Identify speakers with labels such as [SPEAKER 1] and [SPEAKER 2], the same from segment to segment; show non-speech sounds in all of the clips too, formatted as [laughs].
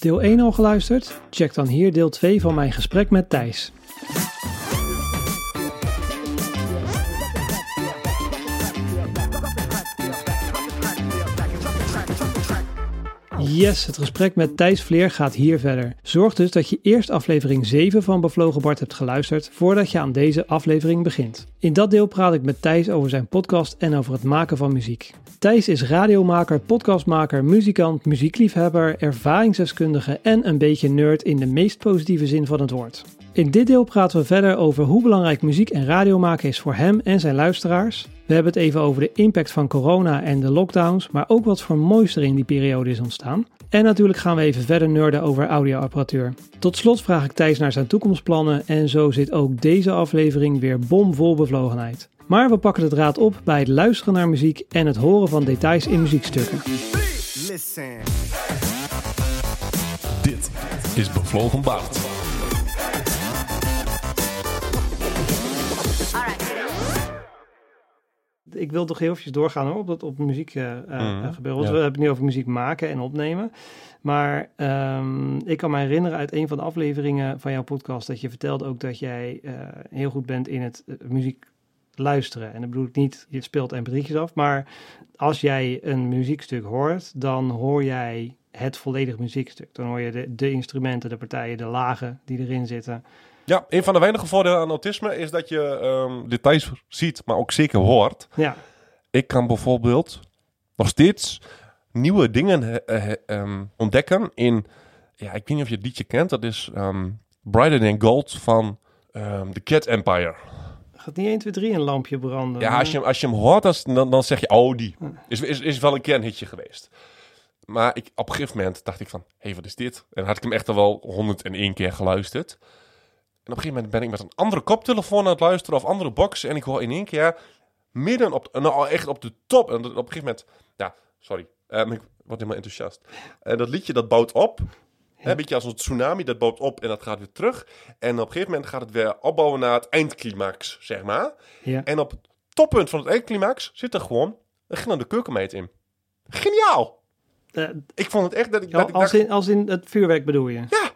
[SPEAKER 1] Deel 1 al geluisterd? Check dan hier deel 2 van mijn gesprek met Thijs. Yes, het gesprek met Thijs Vleer gaat hier verder. Zorg dus dat je eerst aflevering 7 van Bevlogen Bart hebt geluisterd voordat je aan deze aflevering begint. In dat deel praat ik met Thijs over zijn podcast en over het maken van muziek. Thijs is radiomaker, podcastmaker, muzikant, muziekliefhebber, ervaringsdeskundige en een beetje nerd in de meest positieve zin van het woord. In dit deel praten we verder over hoe belangrijk muziek en radio maken is voor hem en zijn luisteraars. We hebben het even over de impact van corona en de lockdowns, maar ook wat voor moois er in die periode is ontstaan. En natuurlijk gaan we even verder nerden over audioapparatuur. Tot slot vraag ik Thijs naar zijn toekomstplannen en zo zit ook deze aflevering weer bomvol bevlogenheid. Maar we pakken de draad op bij het luisteren naar muziek en het horen van details in muziekstukken.
[SPEAKER 2] Dit is Bevlogen Bart.
[SPEAKER 1] Ik wil toch heel eventjes doorgaan hoor, op dat op muziek
[SPEAKER 2] Mhm,
[SPEAKER 1] gebeuren. Want
[SPEAKER 2] ja.
[SPEAKER 1] we hebben het nu over muziek maken en opnemen. Maar ehm, ik kan me herinneren uit een van de afleveringen van jouw podcast dat je vertelde ook dat jij heel goed bent in het muziek luisteren. En dat bedoel ik niet, je speelt mp3'tjes af, maar als jij een muziekstuk hoort, dan hoor jij het volledig muziekstuk. Dan hoor je de, de instrumenten, de partijen, de lagen die erin zitten.
[SPEAKER 2] Ja, een van de weinige voordelen aan autisme is dat je ehm, details ziet, maar ook zeker hoort.
[SPEAKER 1] Ja,
[SPEAKER 2] Ik kan bijvoorbeeld nog steeds nieuwe dingen eh, eh, ehm, ontdekken in... Ja, ik weet niet of je het liedje kent. Dat is ehm, Brighter Than Gold van The Cat Empire.
[SPEAKER 1] gaat niet 1, 2, 3 een lampje branden.
[SPEAKER 2] Ja, als je, hem- als je hem hoort, dan, dan, dan zeg je, oh, die. Is, is, is wel een keer een hitje geweest. Maar ik, op een gegeven moment dacht ik van, hé, hey, wat is dit? En had ik hem echt al wel 101 keer geluisterd. En op een gegeven moment ben ik met een andere koptelefoon aan het luisteren of andere box. En ik hoor in één keer midden op, nou echt op de top. En op een gegeven moment, ja, sorry, ehm, ik word helemaal enthousiast. En dat liedje dat bouwt op. Een beetje als een tsunami, dat bouwt op en dat gaat weer terug. En op een gegeven moment gaat het weer opbouwen naar het eindclimax, zeg maar.
[SPEAKER 1] Ja.
[SPEAKER 2] En op het toppunt van het eindclimax zit er gewoon een gillende keukenmeid in. Geniaal!
[SPEAKER 1] Eh,
[SPEAKER 2] Ik vond het echt dat ik, dat
[SPEAKER 1] als,
[SPEAKER 2] dacht,
[SPEAKER 1] in, als in het vuurwerk bedoel je?
[SPEAKER 2] ja,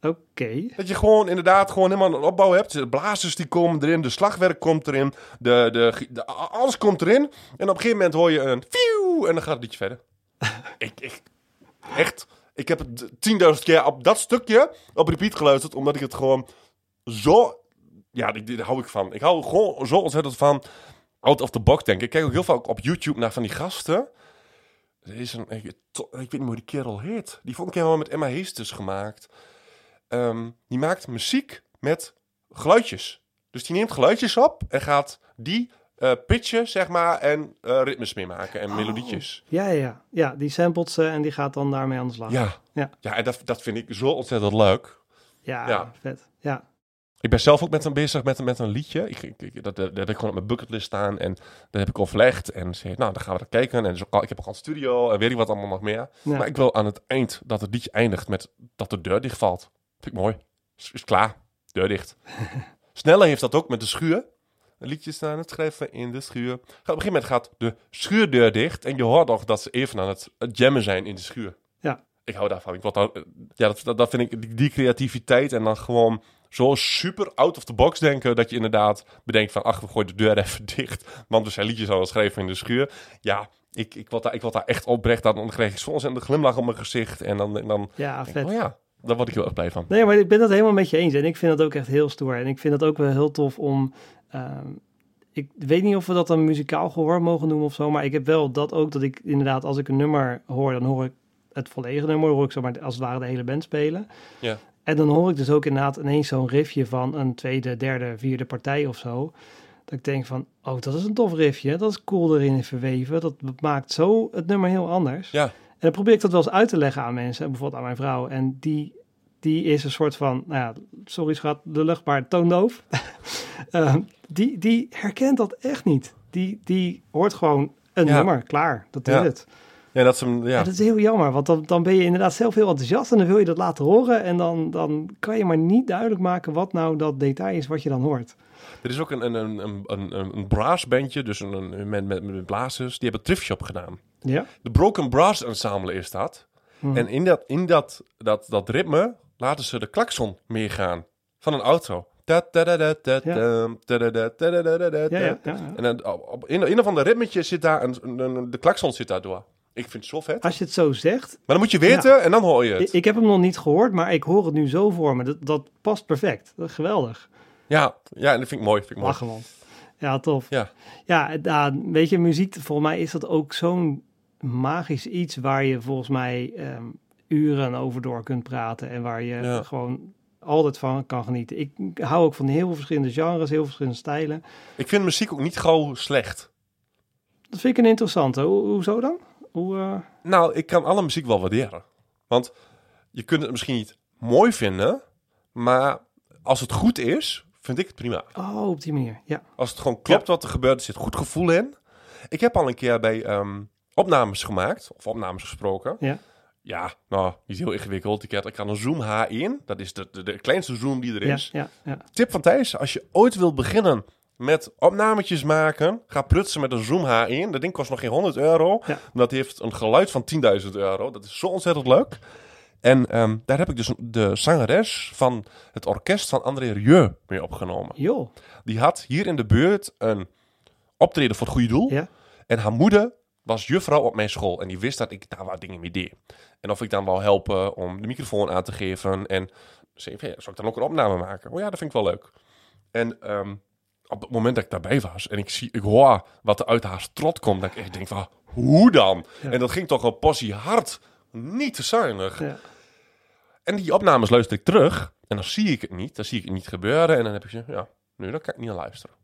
[SPEAKER 1] Oké.
[SPEAKER 2] dat je gewoon inderdaad gewoon helemaal een opbouw hebt. De blazers die komen erin, de slagwerk komt erin, de, de, de- alles komt erin. En op een gegeven moment hoor je een fiu en dan gaat het liedje verder. [laughs] ik, ik, echt, ik heb het 10.000 keer op dat stukje op repeat geluisterd, omdat ik het gewoon zo, ja, daar hou ik van. Ik hou gewoon zo ontzettend van out of the box denken. Ik kijk ook heel vaak op YouTube naar van die gasten. Er is een, ik weet niet hoe die kerel heet. Die vond ik helemaal met Emma Heesters gemaakt. Ehm, die maakt muziek met geluidjes. Dus die neemt geluidjes op en gaat die eh, pitchen, zeg maar, en eh, ritmes mee maken en melodietjes.
[SPEAKER 1] Ja, ja, ja. Ja, die samplet ze en die gaat dan daarmee aan de slag.
[SPEAKER 2] Ja,
[SPEAKER 1] Ja.
[SPEAKER 2] ja en dat, dat vind ik zo ontzettend leuk.
[SPEAKER 1] Ja,
[SPEAKER 2] Ja.
[SPEAKER 1] vet. Ja.
[SPEAKER 2] Ik ben zelf ook met hem bezig met, met een liedje. Ik, ik, ik- dat, dat, dat heb ik gewoon op mijn bucketlist staan. En dat heb ik overlegd. En zei, nou, dan gaan we dat kijken. En dus ook al- ik heb ook al een studio en weet ik wat allemaal nog meer.
[SPEAKER 1] Ja.
[SPEAKER 2] Maar ik wil aan het eind dat het liedje eindigt met dat de deur dicht valt. Vind ik mooi. Is, is klaar. Deur dicht. [laughs] Sneller heeft dat ook met de schuur. Een liedje is aan het schrijven in de schuur. Op een gegeven moment gaat de schuurdeur dicht. En je hoort nog dat ze even aan het jammen zijn in de schuur.
[SPEAKER 1] Ja.
[SPEAKER 2] Ik hou daarvan. Ik word daar, ja, dat, dat, dat vind ik, die, die creativiteit en dan gewoon zo super out of the box denken, dat je inderdaad bedenkt van, ach, we gooien de deur [laughs] even dicht, want we zijn liedjes aan het schrijven in de schuur. Ja, ik, ik, word daar, ik word daar echt oprecht aan, dan krijg ik soms een glimlach op mijn gezicht en dan, en dan
[SPEAKER 1] Ja,
[SPEAKER 2] denk ik,
[SPEAKER 1] vet.
[SPEAKER 2] oh ja, daar word ik heel erg blij van.
[SPEAKER 1] Nee, maar ik ben dat helemaal met je eens. En ik vind dat ook echt heel stoer. En ik vind dat ook wel heel tof om... ehm, ik weet niet of we dat dan muzikaal gehoor mogen noemen of zo. Maar ik heb wel dat ook dat ik inderdaad, als ik een nummer hoor, dan hoor ik het volledige nummer. hoor ik zomaar als het ware de hele band spelen.
[SPEAKER 2] Ja.
[SPEAKER 1] En dan hoor ik dus ook inderdaad ineens zo'n riffje van een tweede, derde, vierde partij of zo. Dat ik denk van, oh, dat is een tof riffje. Dat is cool erin verweven. Dat maakt zo het nummer heel anders.
[SPEAKER 2] Ja,
[SPEAKER 1] En dan probeer ik dat wel eens uit te leggen aan mensen, bijvoorbeeld aan mijn vrouw. En die, die is een soort van, nou ja, sorry schat, lullig, maar toondoof. [laughs] Ehm, die, die herkent dat echt niet. Die, die hoort gewoon een
[SPEAKER 2] Ja.
[SPEAKER 1] nummer, klaar, dat is
[SPEAKER 2] Ja.
[SPEAKER 1] het.
[SPEAKER 2] ja dat is hem,
[SPEAKER 1] Ja.
[SPEAKER 2] ja.
[SPEAKER 1] dat is heel jammer, want dan, dan ben je inderdaad zelf heel enthousiast en dan wil je dat laten horen. En dan, dan kan je maar niet duidelijk maken wat nou dat detail is wat je dan hoort.
[SPEAKER 2] Er is ook een, een, een, een, een, een brassbandje, dus een, een met, met, met blazers, die hebben Thrift Shop gedaan.
[SPEAKER 1] Ja?
[SPEAKER 2] De Broken Brass Ensemble is dat.
[SPEAKER 1] Mhm.
[SPEAKER 2] En in, dat, in dat, dat, dat ritme laten ze de klakson meegaan van een auto. En dan op- in, in een van de ritmetjes zit daar een, een, een- de klakson zit daar door. Ik vind het zo vet.
[SPEAKER 1] Als je het zo zegt,
[SPEAKER 2] Maar dan moet je weten en dan hoor je het.
[SPEAKER 1] ik heb hem nog niet gehoord, maar ik hoor het nu zo voor me. Dat, dat past perfect. Dat is geweldig.
[SPEAKER 2] Ja, ja, en dat vind ik mooi. Vind ik mooi.
[SPEAKER 1] Lachen man. Ja, tof.
[SPEAKER 2] Ja.
[SPEAKER 1] Ja, ja, weet je, muziek, volgens mij is dat ook zo'n magisch iets waar je volgens mij ehm, uren over door kunt praten en waar je
[SPEAKER 2] Ja.
[SPEAKER 1] gewoon altijd van kan genieten. Ik hou ook van heel veel verschillende genres, heel veel verschillende stijlen.
[SPEAKER 2] Ik vind muziek ook niet gauw slecht.
[SPEAKER 1] Dat vind ik een interessante. Hoe, hoezo dan? Hoe, eh,
[SPEAKER 2] Nou, ik kan alle muziek wel waarderen. Want je kunt het misschien niet mooi vinden, maar als het goed is, vind ik het prima.
[SPEAKER 1] Oh, op die manier. Ja.
[SPEAKER 2] Als het gewoon klopt wat er gebeurt, er zit goed gevoel in. Ik heb al een keer bij ehm, opnames gemaakt, of opnames gesproken.
[SPEAKER 1] Ja.
[SPEAKER 2] Ja, nou, niet heel ingewikkeld. Ik had, ik had een Zoom H1, dat is de, de, de kleinste Zoom die er is.
[SPEAKER 1] ja, ja.
[SPEAKER 2] Tip van Thijs, als je ooit wilt beginnen met opnametjes maken, ga prutsen met een Zoom H1. Dat ding kost nog geen 100 euro. Dat heeft een geluid van 10.000 euro. Dat is zo ontzettend leuk. En ehm, daar heb ik dus de zangeres van het orkest van André Rieu mee opgenomen.
[SPEAKER 1] Joh.
[SPEAKER 2] Die had hier in de buurt een optreden voor het goede doel.
[SPEAKER 1] Ja.
[SPEAKER 2] En haar moeder was juffrouw op mijn school. En die wist dat ik daar wat dingen mee deed. En of ik dan wou helpen om de microfoon aan te geven. En zei ja, zou ik dan ook een opname maken? Oh ja, dat vind ik wel leuk. En ehm, op het moment dat ik daarbij was en ik, zie, ik hoor wat er uit haar strot komt, dat ik echt denk van, hoe dan?
[SPEAKER 1] Ja.
[SPEAKER 2] En dat ging toch een portie hard. Niet te zuinig.
[SPEAKER 1] Ja.
[SPEAKER 2] En die opnames luister ik terug. En dan zie ik het niet. Dan zie ik het niet gebeuren. En dan heb ik ze, ja, nu dan kan ik niet naar luisteren.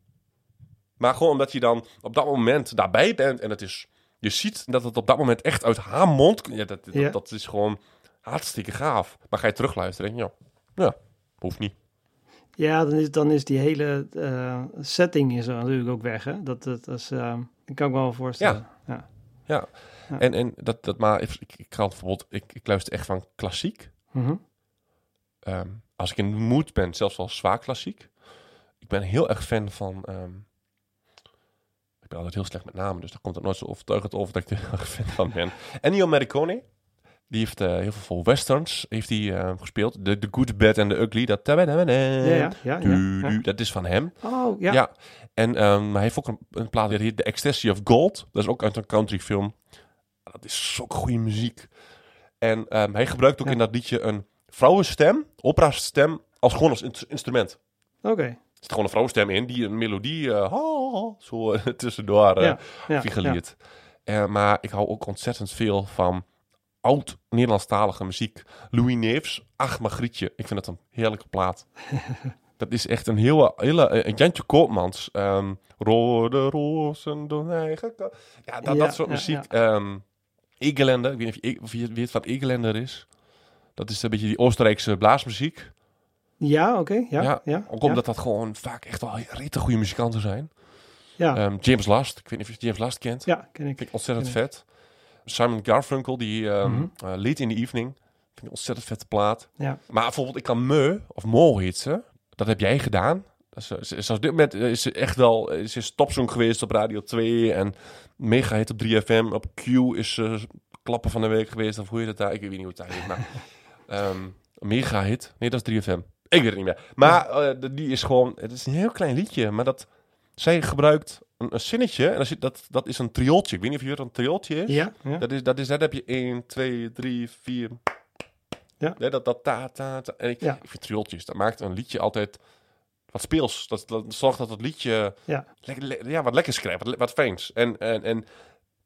[SPEAKER 2] Maar gewoon omdat je dan op dat moment daarbij bent. En het is, je ziet dat het op dat moment echt uit haar mond... Ja, dat, dat,
[SPEAKER 1] Ja.
[SPEAKER 2] dat is gewoon hartstikke gaaf. Maar ga je terugluisteren en ja, ja, hoeft niet.
[SPEAKER 1] Ja, dan is, dan is die hele eh, setting is er natuurlijk ook weg. Hè? Dat, dat, is, eh, dat kan ik me wel voorstellen. Ja.
[SPEAKER 2] Ja.
[SPEAKER 1] Ja.
[SPEAKER 2] En, en dat, dat maar, ik, ik, ik, had bijvoorbeeld, ik, ik luister echt van klassiek.
[SPEAKER 1] Mhm.
[SPEAKER 2] Ehm, als ik in de mood ben, zelfs wel zwaar klassiek. Ik ben heel erg fan van. ehm, ben altijd heel slecht met namen, dus daar komt het nooit zo overtuigend over dat ik er [laughs] fan van ben. Ennio Morricone. Die heeft eh, heel veel westerns heeft hij, eh, gespeeld. De The Good, Bad and the Ugly. Dat,
[SPEAKER 1] Ja, ja, ja,
[SPEAKER 2] Du- du- dat is van hem.
[SPEAKER 1] Oh, ja.
[SPEAKER 2] Ja. En ehm, hij heeft ook een, een plaat die heet The Ecstasy of Gold. Dat is ook uit een countryfilm. Dat is zulke goede muziek. En ehm, hij gebruikt ook in dat liedje een vrouwenstem, opera-stem, als gewoon als in- instrument.
[SPEAKER 1] Oké.
[SPEAKER 2] Zit gewoon een vrouwenstem in die een melodie ha, zo eh, [laughs] tussendoor
[SPEAKER 1] Ja, ja,
[SPEAKER 2] figureert. Eh, maar ik hou ook ontzettend veel van oud Nederlandstalige muziek. Louis Neefs, Ach Magrietje. Ik vind dat een heerlijke plaat. [laughs] dat is echt een hele, hele eh, Jantje Koopmans. ehm, Rode rozen door eigen Ja, dat,
[SPEAKER 1] Ja,
[SPEAKER 2] dat soort
[SPEAKER 1] ja,
[SPEAKER 2] muziek. Ehm Egelender, ik weet niet of je, of je weet wat Egelender is. Dat is een beetje die Oostenrijkse blaasmuziek.
[SPEAKER 1] Ja, oké. Ja,
[SPEAKER 2] Ja,
[SPEAKER 1] ja,
[SPEAKER 2] Ook
[SPEAKER 1] ja.
[SPEAKER 2] omdat dat gewoon vaak echt wel rete goede muzikanten zijn.
[SPEAKER 1] Ja,
[SPEAKER 2] Ehm, James Last, ik weet niet of je James Last kent.
[SPEAKER 1] ja, ken ik.
[SPEAKER 2] Vind ik ontzettend
[SPEAKER 1] Ken
[SPEAKER 2] vet. Simon Garfunkel, die ehm
[SPEAKER 1] Mhm.
[SPEAKER 2] eh, Late in the Evening. Vind ik ontzettend vette plaat.
[SPEAKER 1] Ja.
[SPEAKER 2] Maar bijvoorbeeld, ik kan Me, of Mo heet ze. Dat heb jij gedaan. Is, eh, ze- op dit moment is ze echt wel... eh, is topsong geweest op Radio 2. En mega hit op 3FM. Op Q is ze klappen van de week geweest. Of hoe je dat daar... Ik weet niet hoe het daar heet. Maar, [laughs] ehm, mega hit. Nee, dat is 3FM. Ik weet het niet meer. Maar eh, die is gewoon... Het is een heel klein liedje. Maar dat... Zij gebruikt een, een zinnetje. En dat is, dat, dat is een triooltje. Ik weet niet of je weet wat een triooltje is.
[SPEAKER 1] Ja, ja.
[SPEAKER 2] Dat is, dat is, dat heb je 1, 2, 3, 4.
[SPEAKER 1] Ja.
[SPEAKER 2] Nee, dat, dat ta, ta, ta. En ik,
[SPEAKER 1] Ja.
[SPEAKER 2] ik vind triooltjes, dat maakt een liedje altijd wat speels. Dat, dat zorgt dat het liedje
[SPEAKER 1] Ja.
[SPEAKER 2] lekker, le- ja, wat lekkers krijgt, wat, wat fijns. En, en, en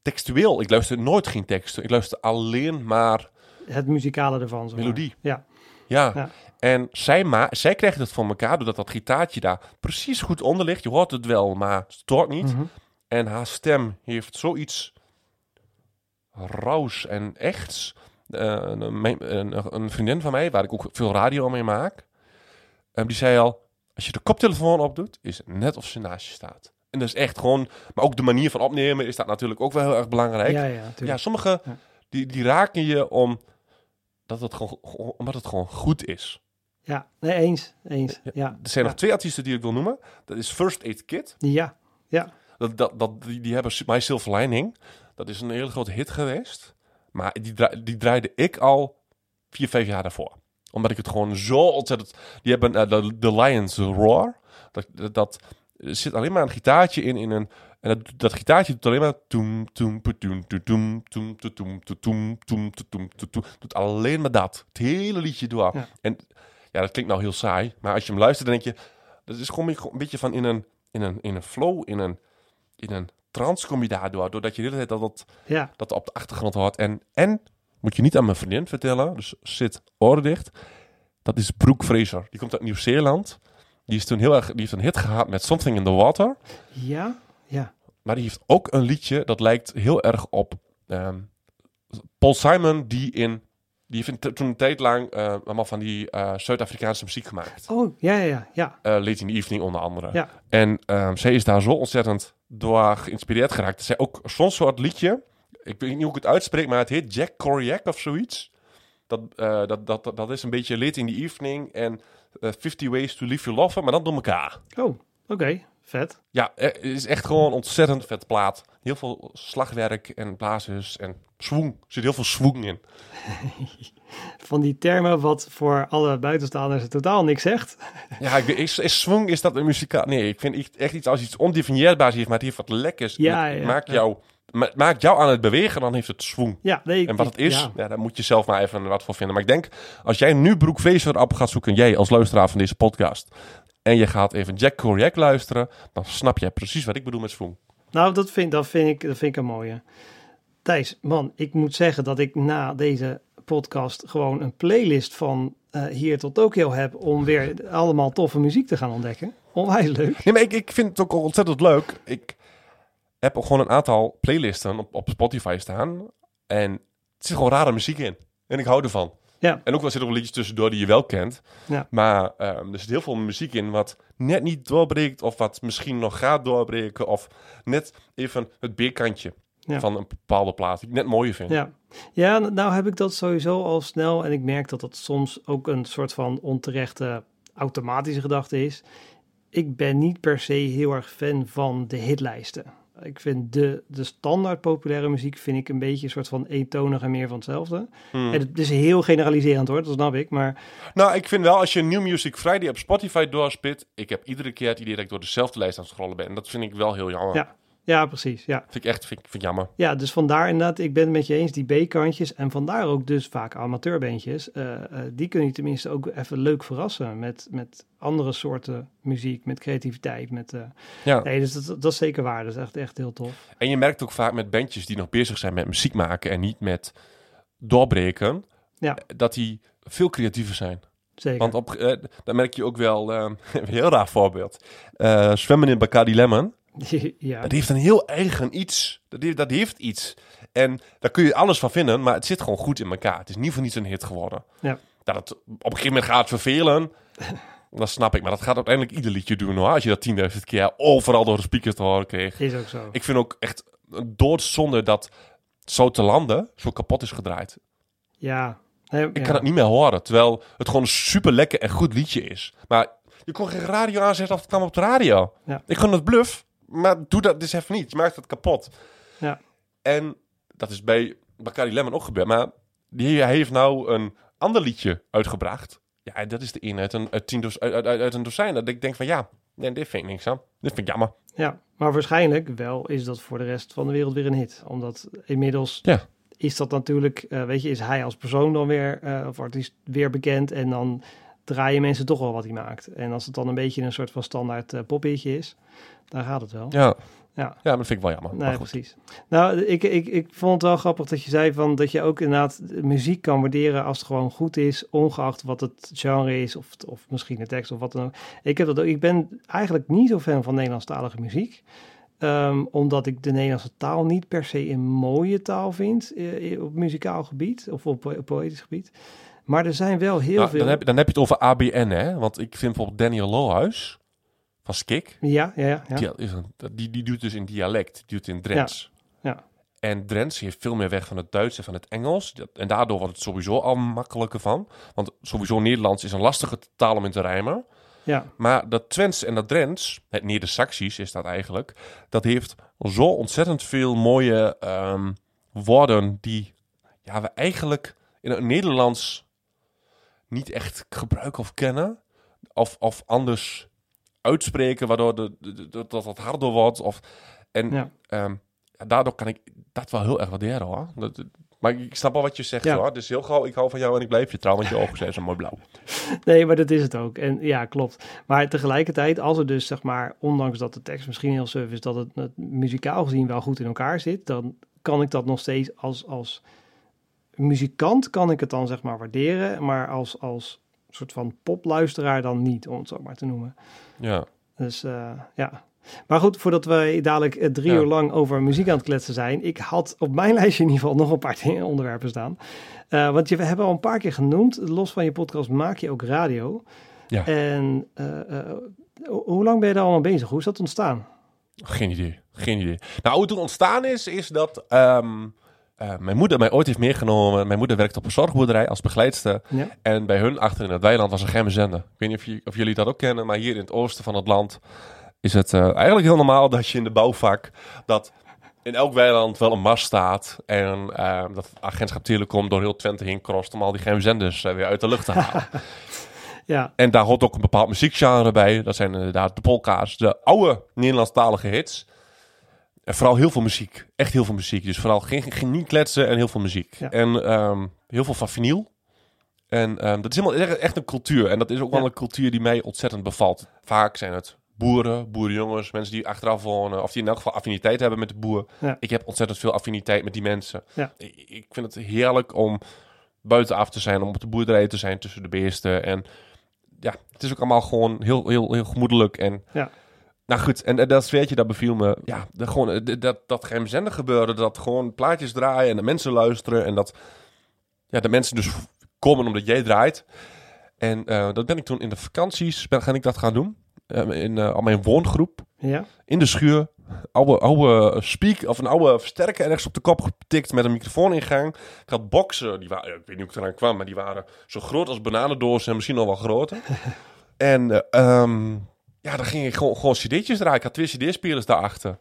[SPEAKER 2] textueel, ik luister nooit geen teksten. Ik luister alleen maar
[SPEAKER 1] Het muzikale ervan. maar.
[SPEAKER 2] melodie.
[SPEAKER 1] Ja.
[SPEAKER 2] Ja.
[SPEAKER 1] Ja.
[SPEAKER 2] En zij, ma zij krijgt het voor elkaar doordat dat gitaartje daar precies goed onder ligt. Je hoort het wel, maar het stoort niet.
[SPEAKER 1] Mhm.
[SPEAKER 2] En haar stem heeft zoiets rauws en echts. Eh, een, een, een vriendin van mij, waar ik ook veel radio mee maak, eh, die zei al: als je de koptelefoon opdoet, is het net of ze naast je staat. En dat is echt gewoon, maar ook de manier van opnemen is dat natuurlijk ook wel heel erg belangrijk.
[SPEAKER 1] Ja,
[SPEAKER 2] Ja,
[SPEAKER 1] ja,
[SPEAKER 2] sommige
[SPEAKER 1] Ja.
[SPEAKER 2] Die, die raken je om, dat het gewoon- omdat het gewoon goed is.
[SPEAKER 1] Ja, nee, eens. Eens. Ja.
[SPEAKER 2] Er zijn nog twee artiesten die ik wil noemen. Dat is First Aid Kit.
[SPEAKER 1] Ja, ja.
[SPEAKER 2] Dat, dat, dat, die, die hebben My Silver Lining. Dat is een hele grote hit geweest. Maar die, die draaide ik al vier, vijf jaar daarvoor. Omdat ik het gewoon zo ontzettend... Die hebben de, de Lions Roar. Dat, dat, dat- zit alleen maar een gitaartje in, in een... En dat, dat gitaartje doet alleen maar... Toem, toem. Doet alleen maar dat. Het hele liedje door.
[SPEAKER 1] Ja.
[SPEAKER 2] En ja, dat klinkt nou heel saai. Maar als je hem luistert, dan denk je... Dat is gewoon een beetje van in een, in een, in een flow, in een, in een trance kom je daardoor. Doordat je de hele tijd dat, dat,
[SPEAKER 1] Ja,
[SPEAKER 2] dat op de achtergrond hoort. En, en, moet je niet aan mijn vriendin vertellen, dus zit oren dicht. Dat is Brooke Fraser. Die komt uit Nieuw-Zeeland. Die, is toen heel erg, die heeft een hit gehad met Something in the Water.
[SPEAKER 1] ja, ja.
[SPEAKER 2] Maar die heeft ook een liedje dat lijkt heel erg op ehm, Paul Simon, die in... Die heeft toen een tijd lang eh, allemaal van die eh, Zuid-Afrikaanse muziek gemaakt.
[SPEAKER 1] Oh, ja, ja, ja. ja.
[SPEAKER 2] Eh, Late in the Evening onder andere.
[SPEAKER 1] Ja.
[SPEAKER 2] En ehm, zij is daar zo ontzettend door geïnspireerd geraakt. Dat zij ook zo'n soort liedje, ik weet niet hoe ik het uitspreek, maar het heet Jack Koryak of zoiets. Dat, dat, dat, dat, dat is een beetje Late in the Evening en eh, 50 Ways to Leave Your Lover, maar dan door elkaar.
[SPEAKER 1] Oh, oké. Vet.
[SPEAKER 2] Ja, het is echt gewoon ontzettend vet plaat. Heel veel slagwerk en blazers en swoeng. Er zit heel veel swoeng in. [laughs]
[SPEAKER 1] Van die termen wat voor alle buitenstaanders totaal niks zegt. [laughs]
[SPEAKER 2] Ja, ik is, is is dat een muzikaal? Nee, ik vind echt- iets als iets ondefinieerbaars heeft, maar het heeft wat lekkers.
[SPEAKER 1] Ja,
[SPEAKER 2] maakt,
[SPEAKER 1] ja.
[SPEAKER 2] jou, ma- maakt jou aan het bewegen, dan heeft het swoeng.
[SPEAKER 1] Ja, nee.
[SPEAKER 2] En wat het is,
[SPEAKER 1] ja.
[SPEAKER 2] ja. daar moet je zelf maar even wat voor vinden. Maar ik denk, als jij nu Broek op gaat zoeken, jij als luisteraar van deze podcast, en je gaat even Jack Koryak luisteren, dan snap je precies wat ik bedoel met swoeng.
[SPEAKER 1] Nou, dat vind, dat, vind ik, dat vind ik een mooie. Thijs, man, ik moet zeggen dat ik na deze podcast gewoon een playlist van eh, hier tot Tokio heb om weer allemaal toffe muziek te gaan ontdekken. Onwijs leuk.
[SPEAKER 2] Nee, maar ik, ik vind het ook ontzettend leuk. Ik heb ook gewoon een aantal playlisten op, op Spotify staan. En er zit gewoon rare muziek in. En ik hou ervan.
[SPEAKER 1] Ja.
[SPEAKER 2] En ook wel zitten er wel liedjes tussendoor die je wel kent.
[SPEAKER 1] Ja.
[SPEAKER 2] Maar ehm, er zit heel veel muziek in wat net niet doorbreekt. Of wat misschien nog gaat doorbreken. Of net even het beerkantje
[SPEAKER 1] Ja.
[SPEAKER 2] van een bepaalde plaat. Die ik net mooier vind.
[SPEAKER 1] Ja. ja, nou heb ik dat sowieso al snel en ik merk dat dat soms ook een soort van onterechte automatische gedachte is. Ik ben niet per se heel erg fan van de hitlijsten. Ik vind de, de standaard populaire muziek vind ik een beetje een soort van eentonig en meer van hetzelfde.
[SPEAKER 2] Hmm.
[SPEAKER 1] En het is heel generaliserend hoor, dat snap ik. Maar
[SPEAKER 2] Nou, ik vind wel als je New Music Friday op Spotify doorspit. Ik heb iedere keer het idee dat ik door dezelfde lijst aan het scrollen ben. En dat vind ik wel heel jammer.
[SPEAKER 1] Ja. Ja, precies. Ja.
[SPEAKER 2] Vind ik echt vind, ik- vind ik jammer.
[SPEAKER 1] ja, dus vandaar inderdaad, ik ben het met je eens, die B-kantjes. En vandaar ook dus vaak amateurbeentjes. eh, eh, die kun je tenminste ook even leuk verrassen met, met andere soorten muziek, met creativiteit. Met, eh,
[SPEAKER 2] Ja.
[SPEAKER 1] Nee, dus dat, dat is zeker waar. Dat is echt, echt heel tof.
[SPEAKER 2] En je merkt ook vaak met bandjes die nog bezig zijn met muziek maken en niet met doorbreken,
[SPEAKER 1] Ja.
[SPEAKER 2] dat die veel creatiever zijn.
[SPEAKER 1] Zeker.
[SPEAKER 2] Want op, dan merk je ook wel, [laughs] een heel raar voorbeeld. Zwemmen in Bacardi Lemon, [laughs]
[SPEAKER 1] ja,
[SPEAKER 2] dat heeft een heel eigen iets. Dat heeft, dat heeft iets. En daar kun je alles van vinden, maar het zit gewoon goed in elkaar. Het is niet voor niets een hit geworden.
[SPEAKER 1] Ja.
[SPEAKER 2] Dat het op een gegeven moment gaat vervelen, [laughs] dat snap ik. Maar dat gaat uiteindelijk ieder liedje doen hoor. Als je dat 10.000 keer overal door de speakers te horen kreeg.
[SPEAKER 1] is ook zo.
[SPEAKER 2] Ik vind ook echt een doodzonde dat Zo te landen zo kapot is gedraaid.
[SPEAKER 1] ja. Nee,
[SPEAKER 2] Ik
[SPEAKER 1] ja.
[SPEAKER 2] kan het niet meer horen, terwijl het gewoon een super lekker en goed liedje is. Maar je kon geen radio aanzetten of het kwam op de radio.
[SPEAKER 1] Ja.
[SPEAKER 2] Ik kon het bluff, maar doe dat dus even niet. Je maakt het kapot.
[SPEAKER 1] Ja.
[SPEAKER 2] En dat is bij Bacardi Lemon ook gebeurd. Maar die, hij heeft nou een ander liedje uitgebracht. Ja, en dat is de een uit een, uit, tien uit, uit, een dozijn. Dat ik denk van ja, nee, dit vind ik niks aan. Dit vind ik jammer.
[SPEAKER 1] Ja, maar waarschijnlijk wel is dat voor de rest van de wereld weer een hit. Omdat inmiddels
[SPEAKER 2] Ja.
[SPEAKER 1] is dat natuurlijk, eh, weet je, is hij als persoon dan weer, eh, of artiest weer bekend. En dan draaien mensen toch wel wat hij maakt. En als het dan een beetje een soort van standaard uh, is, dan gaat het wel.
[SPEAKER 2] Ja.
[SPEAKER 1] Ja.
[SPEAKER 2] ja, dat vind ik wel jammer.
[SPEAKER 1] Nee, precies. Nou, ik, ik, ik vond het wel grappig dat je zei van dat je ook inderdaad muziek kan waarderen als het gewoon goed is, ongeacht wat het genre is of, of misschien de tekst of wat dan ook. Ik, heb dat ook, ik ben eigenlijk niet zo fan van Nederlandstalige muziek. Ehm, omdat ik de Nederlandse taal niet per se een mooie taal vind eh, op muzikaal gebied of op, po- poëtisch gebied. Maar er zijn wel heel
[SPEAKER 2] Nou,
[SPEAKER 1] veel.
[SPEAKER 2] dan, heb, dan heb je het over ABN, hè? Want ik vind bijvoorbeeld Daniel Lohuis van Skik.
[SPEAKER 1] Ja, ja, ja. ja.
[SPEAKER 2] Die, is een, die, die doet dus in dialect, die doet in Drents.
[SPEAKER 1] Ja.
[SPEAKER 2] En Drents heeft veel meer weg van het Duits en van het Engels. En daardoor wordt het sowieso al makkelijker van. Want sowieso Nederlands is een lastige taal om in te rijmen.
[SPEAKER 1] ja.
[SPEAKER 2] Maar dat Twents en dat Drents, het Neder-Saxisch is dat eigenlijk, dat heeft zo ontzettend veel mooie ehm, woorden die ja, we eigenlijk in het Nederlands niet echt gebruiken of kennen. Of, of anders uitspreken, waardoor de, de- de- dat dat wat harder wordt. Of, en
[SPEAKER 1] Ja.
[SPEAKER 2] ehm, daardoor kan ik dat wel heel erg waarderen hoor. Dat, maar ik snap wel wat je zegt
[SPEAKER 1] Ja.
[SPEAKER 2] hoor. Dus heel gauw, ik hou van jou en ik blijf je trouw, want je ogen zijn zo mooi blauw. [laughs]
[SPEAKER 1] Nee, maar dat is het ook. En ja, klopt. Maar tegelijkertijd, als er dus zeg maar, ondanks dat de tekst misschien heel suf is, dat het, het muzikaal gezien wel goed in elkaar zit, dan kan ik dat nog steeds als, als muzikant kan ik het dan zeg maar waarderen, maar als, als soort van popluisteraar dan niet, om het zo maar te noemen.
[SPEAKER 2] Ja.
[SPEAKER 1] Dus eh, ja. Maar goed, voordat wij dadelijk eh, drie
[SPEAKER 2] Ja.
[SPEAKER 1] uur lang over muziek aan het kletsen zijn. Ik had op mijn [laughs] lijstje in ieder geval nog een paar dingen- onderwerpen staan. Eh, want je, we hebben al een paar keer genoemd. Los van je podcast maak je ook radio.
[SPEAKER 2] Ja.
[SPEAKER 1] En ho- hoe lang ben je daar allemaal bezig? Hoe is dat ontstaan?
[SPEAKER 2] Geen idee. Geen idee. Nou, hoe het ontstaan is, is dat ehm, eh, mijn moeder mij ooit heeft meegenomen. Mijn moeder werkt op een zorgboerderij als begeleidster.
[SPEAKER 1] Ja.
[SPEAKER 2] En bij hun achter in het weiland was een zender. Ik weet niet of, je- of jullie dat ook kennen, maar hier in het oosten van het land is het eh, eigenlijk heel normaal dat je in de bouwvak dat in elk weiland wel een mast staat. En ehm, dat agentschap Telecom door heel Twente heen crost om al die geheime zenders eh, weer uit de lucht te halen. [laughs]
[SPEAKER 1] Ja,
[SPEAKER 2] En daar hoort ook een bepaald muziekgenre bij. Dat zijn inderdaad de polka's, de oude Nederlandstalige hits. En vooral heel veel muziek. Echt heel veel muziek. Dus vooral geen, geen niet kletsen en heel veel muziek.
[SPEAKER 1] Ja.
[SPEAKER 2] En ehm, heel veel van vinyl. En ehm, dat is helemaal echt- een cultuur. En dat is ook wel
[SPEAKER 1] Ja.
[SPEAKER 2] een cultuur die mij ontzettend bevalt. Vaak zijn het boeren, boerenjongens, mensen die achteraf wonen. Of die in elk geval affiniteit hebben met de boer.
[SPEAKER 1] Ja.
[SPEAKER 2] Ik heb ontzettend veel affiniteit met die mensen. Ik, ik vind het heerlijk om buitenaf te zijn, om op de boerderij te zijn tussen de beesten. En ja, het is ook allemaal gewoon heel, heel, heel gemoedelijk. En
[SPEAKER 1] Ja.
[SPEAKER 2] Nou goed, en, en dat sfeertje, dat beviel me. Ja, de, gewoon, eh, de- dat, dat geheimzinnig gebeurde, dat gewoon plaatjes draaien en de mensen luisteren. En dat ja, de mensen dus komen omdat jij draait. En eh, dat ben ik toen in de vakanties, ben, ik dat gaan doen. Eh, in eh, al mijn woongroep,
[SPEAKER 1] ja,
[SPEAKER 2] in de schuur. Oude, oude speak, of een oude versterker ergens op de kop getikt met een microfooningang. Ik had boxen, die waren, ik weet niet hoe ik eraan kwam, maar die waren zo groot als bananendozen en misschien nog wel groter. [laughs] en eh, ehm, ja, dan ging ik gewoon, gewoon cd'tjes draaien. Ik had twee cd-spelers daarachter.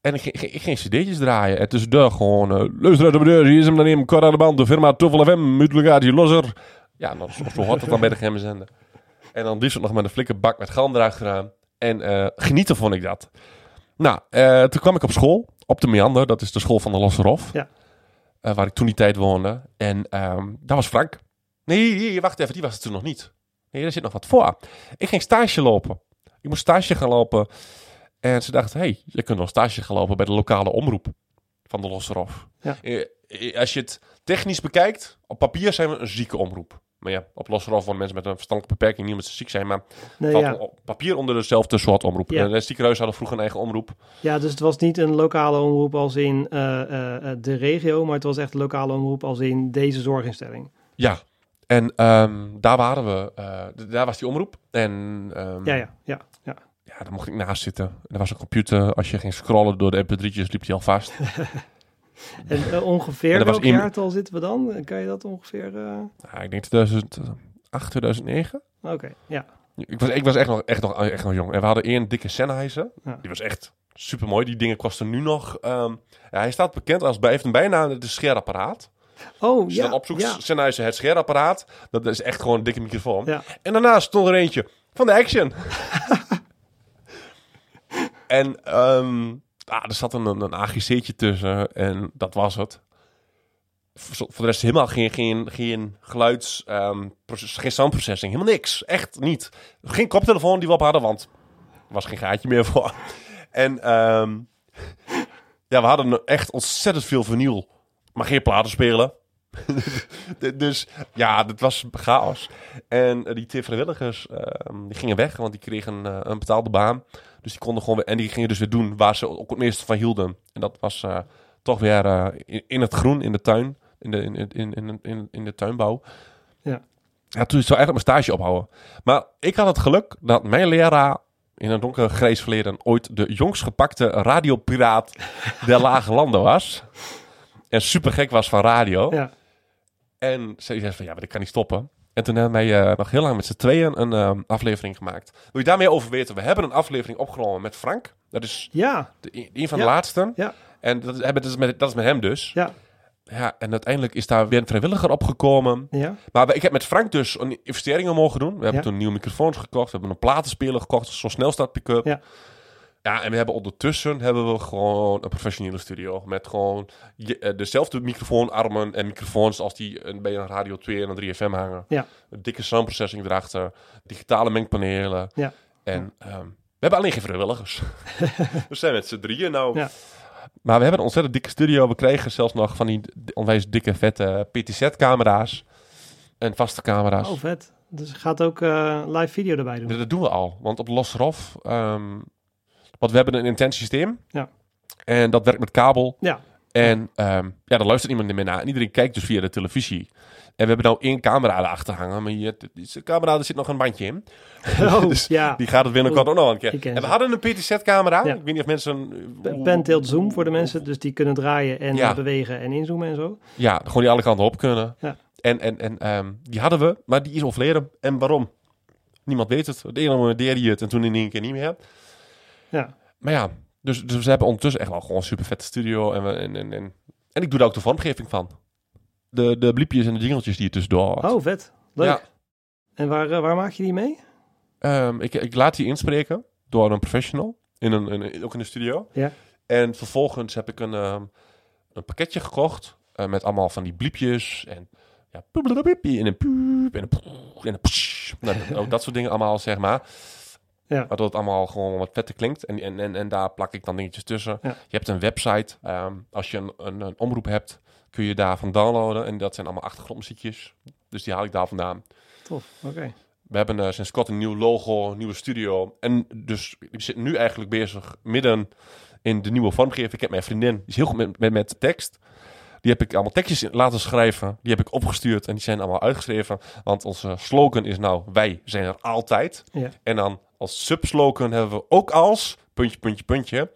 [SPEAKER 2] En ik ging, ik ging cd'tjes draaien. En tussendoor gewoon, uh, luister uit de hier is hem dan even, kort aan de band, de firma Tuffel FM, Mutlegatie, losser. Ja, nou, zo, zo hoort het dan bij de geheime zender. En dan liefst nog met een flikke bak met galm erachteraan. En eh, genieten vond ik dat. Nou, eh, toen kwam ik op school, op de Meander, dat is de school van de Losserhof.
[SPEAKER 1] Ja.
[SPEAKER 2] Eh, waar ik toen die tijd woonde. En ehm daar was Frank. Nee, nee, wacht even, die was het toen nog niet. Nee, daar zit nog wat voor. Ik ging stage lopen. Ik moest stage gaan lopen. En ze dachten, hé, hey, je kunt nog stage gaan lopen bij de lokale omroep van de Losserhof.
[SPEAKER 1] Ja.
[SPEAKER 2] Eh, eh, als je het technisch bekijkt, op papier zijn we een zieke omroep. Maar ja, op Losserhof wonen mensen met een verstandelijke beperking, niet omdat ze ziek zijn, maar
[SPEAKER 1] nee,
[SPEAKER 2] valt
[SPEAKER 1] ja.
[SPEAKER 2] op papier onder dezelfde soort omroep.
[SPEAKER 1] Ja.
[SPEAKER 2] Eh, De ziekenhuizen hadden vroeger een eigen omroep.
[SPEAKER 1] ja, dus het was niet een lokale omroep als in eh, eh, eh, de regio, maar het was echt een lokale omroep als in deze zorginstelling.
[SPEAKER 2] Ja, en ehm, daar waren we, eh, d- daar was die omroep. En ehm,
[SPEAKER 1] Ja, ja, ja, ja.
[SPEAKER 2] daar mocht ik naast zitten. En er was een computer. Als je ging scrollen door de mp3'tjes, liep die al vast. [laughs]
[SPEAKER 1] En eh, ongeveer
[SPEAKER 2] En
[SPEAKER 1] welk
[SPEAKER 2] in-
[SPEAKER 1] jaartal zitten we dan? Kan je dat ongeveer... eh,
[SPEAKER 2] Ja, ik denk 2008, 2009.
[SPEAKER 1] Oké, ja.
[SPEAKER 2] Ik was, ik was echt, nog, echt, nog, echt nog jong. En we hadden één dikke Sennheiser.
[SPEAKER 1] Ja.
[SPEAKER 2] Die was echt super mooi. Die dingen kosten nu nog. ehm, ja, hij staat bekend als bij heeft een bijnaam. Is scheerapparaat.
[SPEAKER 1] Oh, ja,
[SPEAKER 2] dan opzoekt
[SPEAKER 1] ja.
[SPEAKER 2] Sennheiser het scheerapparaat. Dat is echt gewoon een dikke microfoon.
[SPEAKER 1] Ja.
[SPEAKER 2] En daarnaast stond er eentje van de Action. [laughs] en ah, er zat een, een AGC'tje tussen en dat was het. Voor, de rest helemaal geen, geen, geen geluids, ehm, proces- geen soundprocessing, helemaal niks. Echt niet. Geen koptelefoon die we op hadden, want er was geen gaatje meer voor. [laughs] En ehm, [laughs] ja, we hadden echt ontzettend veel vinyl, maar geen platen spelen. [laughs] dus ja, het was chaos. En eh, die twee vrijwilligers, ehm, die gingen weg, want die kregen eh, een betaalde baan. Dus die konden gewoon weer, en die gingen dus weer doen waar ze ook het meeste van hielden. En dat was eh, toch weer in, in het groen, in de tuin, in de, in, in, in, in, in de tuinbouw.
[SPEAKER 1] Ja.
[SPEAKER 2] Ja, toen zou eigenlijk mijn stage ophouden. Maar ik had het geluk dat mijn leraar in een donker grijs verleden ooit de jongst gepakte radiopiraat der lage landen was. En super gek was van radio.
[SPEAKER 1] Ja,
[SPEAKER 2] En ze zei van, ja, maar dat kan niet stoppen. En toen hebben wij eh, nog heel lang met z'n tweeën een eh, aflevering gemaakt. Wil je daar meer over weten? We hebben een aflevering opgenomen met Frank. Dat is
[SPEAKER 1] ja,
[SPEAKER 2] de, een van
[SPEAKER 1] Ja.
[SPEAKER 2] de laatste.
[SPEAKER 1] Ja.
[SPEAKER 2] En dat dat, is met, dat is met hem dus.
[SPEAKER 1] ja.
[SPEAKER 2] ja, en uiteindelijk is daar weer een vrijwilliger opgekomen.
[SPEAKER 1] Ja?
[SPEAKER 2] Maar ik heb met Frank dus een investeringen mogen doen. We hebben
[SPEAKER 1] Ja.
[SPEAKER 2] toen nieuwe microfoons gekocht. We hebben een platenspeler gekocht, zo'n snelstart pick-up.
[SPEAKER 1] Ja.
[SPEAKER 2] Ja, en we hebben ondertussen hebben we gewoon een professionele studio. Met gewoon je- eh, dezelfde microfoonarmen en microfoons als die eh, bij een Radio 2 en een 3FM hangen.
[SPEAKER 1] Ja.
[SPEAKER 2] Een dikke soundprocessing erachter. Digitale mengpanelen.
[SPEAKER 1] Ja.
[SPEAKER 2] En ehm, we hebben alleen geen vrijwilligers. [laughs] we zijn met z'n drieën nou.
[SPEAKER 1] Ja.
[SPEAKER 2] Maar we hebben een ontzettend dikke studio. We kregen zelfs nog van die onwijs dikke, vette PTZ-camera's. En vaste camera's.
[SPEAKER 1] Oh, vet. Dus gaat ook eh, live video erbij doen.
[SPEAKER 2] Dat, dat doen we al. Want op Losrof... ehm want we hebben een intens systeem.
[SPEAKER 1] Ja.
[SPEAKER 2] En dat werkt met kabel.
[SPEAKER 1] Ja.
[SPEAKER 2] En ehm, ja, daar luistert niemand meer naar. En iedereen kijkt dus via de televisie. En we hebben nou één camera erachter hangen. Maar hier, deze camera, er zit nog een bandje in. [laughs]
[SPEAKER 1] Oh, [laughs]
[SPEAKER 2] Dus
[SPEAKER 1] ja.
[SPEAKER 2] Die gaat het binnenkort ook nog een keer. En we hadden een PTZ-camera.
[SPEAKER 1] Ja.
[SPEAKER 2] Ik weet niet of mensen...
[SPEAKER 1] Pen tilt zoom voor de mensen, dus die kunnen draaien en
[SPEAKER 2] Ja.
[SPEAKER 1] bewegen en inzoomen en zo.
[SPEAKER 2] Ja, gewoon die alle kanten op kunnen.
[SPEAKER 1] Ja.
[SPEAKER 2] En, en, en ehm, die hadden we, maar die is overleden. En waarom? Niemand weet het. De ene moment deed hij het en toen in één keer niet meer.
[SPEAKER 1] Ja,
[SPEAKER 2] Maar ja, dus, dus we hebben ondertussen echt wel gewoon een super vette studio. En, we, en, en, en, en ik doe daar ook de vormgeving van. De, de bliepjes en de jingeltjes die je tussendoor hoort.
[SPEAKER 1] oh vet. Leuk.
[SPEAKER 2] Ja.
[SPEAKER 1] En waar, eh, waar maak je die mee?
[SPEAKER 2] Ehm, ik, ik laat die inspreken door een professional. In een, in- ook in de studio.
[SPEAKER 1] Ja.
[SPEAKER 2] En vervolgens heb ik een, ehm, een pakketje gekocht. eh, met allemaal van die bliepjes. En ja, en een puup en een poep en een psh. Nou, [laughs] ook dat soort dingen allemaal, zeg maar.
[SPEAKER 1] Ja.
[SPEAKER 2] Waardoor het allemaal gewoon wat vetter klinkt. En, en, en, en daar plak ik dan dingetjes tussen.
[SPEAKER 1] Ja.
[SPEAKER 2] Je hebt een website. ehm, als je een, een, een omroep hebt, kun je daarvan downloaden. En dat zijn allemaal achtergrondmuziekjes. Dus die haal ik daar vandaan.
[SPEAKER 1] Tof, oké.
[SPEAKER 2] We hebben eh, sinds kort een nieuw logo, een nieuwe studio. En dus we zitten nu eigenlijk bezig midden in de nieuwe vormgeving. Ik heb mijn vriendin, die is heel goed met, met, met tekst. Die heb ik allemaal tekstjes laten schrijven. Die heb ik opgestuurd en die zijn allemaal uitgeschreven. Want onze slogan is nou, wij zijn er altijd.
[SPEAKER 1] Ja.
[SPEAKER 2] En dan als subslogan hebben we ook als, puntje, puntje, puntje,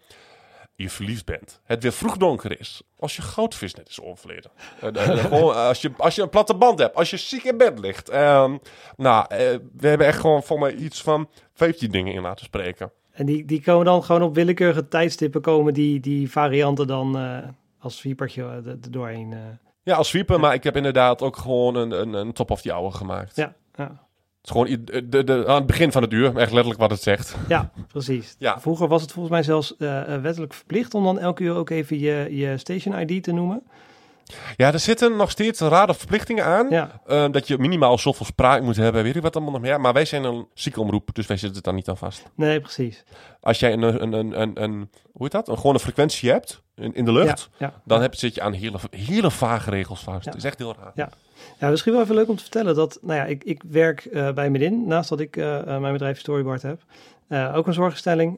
[SPEAKER 2] je verliefd bent. Het weer vroeg donker is. Als je goudvis net is overleden. Eh, eh, eh, als, je, als je een platte band hebt. Als je ziek in bed ligt. Ehm, nou, we hebben echt gewoon voor mij iets van 15 dingen in laten spreken.
[SPEAKER 1] En die, die komen dan gewoon op willekeurige tijdstippen komen die, die varianten dan als viepertje eh, er doorheen.
[SPEAKER 2] Ja, als sweeper, maar ik heb inderdaad ook gewoon een, een, een top of the hour gemaakt.
[SPEAKER 1] Ja, ja.
[SPEAKER 2] Is gewoon i- de, de, de- aan het begin van het uur, echt letterlijk wat het zegt.
[SPEAKER 1] ja, precies. [laughs]
[SPEAKER 2] Ja.
[SPEAKER 1] Vroeger was het volgens mij zelfs eh, eh, wettelijk verplicht om dan elke uur ook even je, je station ID te noemen.
[SPEAKER 2] Ja, er zitten nog steeds rare verplichtingen aan.
[SPEAKER 1] Ja,
[SPEAKER 2] Ehm, dat je minimaal zoveel spraak moet hebben, weet ik wat allemaal nog meer. Maar wij zijn een ziekenomroep, dus wij zitten dan niet aan vast.
[SPEAKER 1] nee, precies.
[SPEAKER 2] Als jij een, een, een, een, een hoe heet dat? Een gewone frequentie hebt in, in de lucht,
[SPEAKER 1] Ja, ja.
[SPEAKER 2] dan heb, zit je aan hele, hele vage regels vast. Het is echt heel raar.
[SPEAKER 1] Ja. Ja, misschien wel even leuk om te vertellen dat, nou ja, ik, ik werk eh, bij Medin, naast dat ik eh, eh, mijn bedrijf Storyboard heb. Ook een zorginstelling.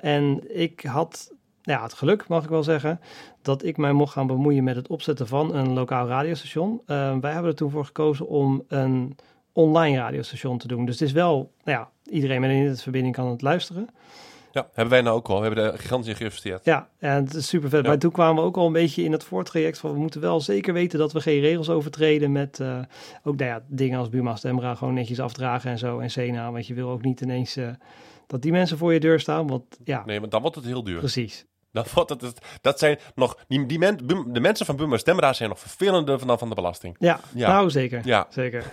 [SPEAKER 1] En ik had ja, het geluk, mag ik wel zeggen, dat ik mij mocht gaan bemoeien met het opzetten van een lokaal radiostation. Eh, wij hebben er toen voor gekozen om een online radiostation te doen. Dus het is wel, nou ja, iedereen met een internetverbinding kan het luisteren.
[SPEAKER 2] Ja, hebben wij nou ook al. We hebben er gigantisch in geïnvesteerd.
[SPEAKER 1] Ja, en het is super vet.
[SPEAKER 2] Ja.
[SPEAKER 1] Maar toen kwamen we ook al een beetje in het voortraject van we moeten wel zeker weten dat we geen regels overtreden met eh, ook nou ja, dingen als Buma Stemra gewoon netjes afdragen en zo en Sena. Want je wil ook niet ineens eh, dat die mensen voor je deur staan. Want ja,
[SPEAKER 2] Nee, want dan wordt het heel duur.
[SPEAKER 1] precies.
[SPEAKER 2] Het, het- dat zijn nog, die, die men, de mensen van Buma Stemra zijn nog vervelender dan van de belasting.
[SPEAKER 1] Ja,
[SPEAKER 2] Ja.
[SPEAKER 1] nou zeker.
[SPEAKER 2] Ja.
[SPEAKER 1] Zeker.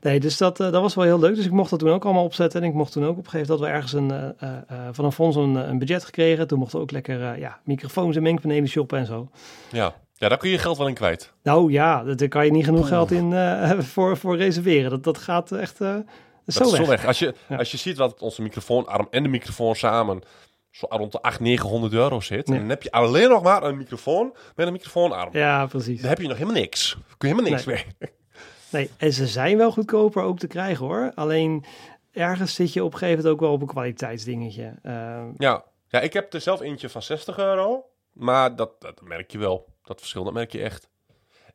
[SPEAKER 1] Nee, dus dat, eh, dat was wel heel leuk. Dus ik mocht dat toen ook allemaal opzetten. En ik mocht toen ook opgeven dat we ergens een, eh, eh, van een fonds een, een budget gekregen. Toen mochten we ook lekker ja, microfoons en mengpanelen shoppen en zo.
[SPEAKER 2] Ja. ja, daar kun je geld wel in kwijt.
[SPEAKER 1] Nou ja, daar kan je niet genoeg geld in [laughs] voor, voor reserveren. Dat, dat gaat echt
[SPEAKER 2] Dat
[SPEAKER 1] zo
[SPEAKER 2] is
[SPEAKER 1] weg.
[SPEAKER 2] zo weg. Als je,
[SPEAKER 1] Ja.
[SPEAKER 2] als je ziet wat onze microfoonarm en de microfoon samen zo rond de 800, 900 euro zit.
[SPEAKER 1] Ja.
[SPEAKER 2] En dan heb je alleen nog maar een microfoon met een microfoonarm.
[SPEAKER 1] Ja, precies.
[SPEAKER 2] Dan heb je nog helemaal niks. Kun je helemaal niks
[SPEAKER 1] Nee.
[SPEAKER 2] mee. [laughs]
[SPEAKER 1] Nee, en ze zijn wel goedkoper ook te krijgen hoor. Alleen ergens zit je op een gegeven moment ook wel op een kwaliteitsdingetje. Eh,
[SPEAKER 2] Ja. ja, ik heb er zelf eentje van 60 euro. Maar dat, dat merk je wel. Dat verschil, dat merk je echt.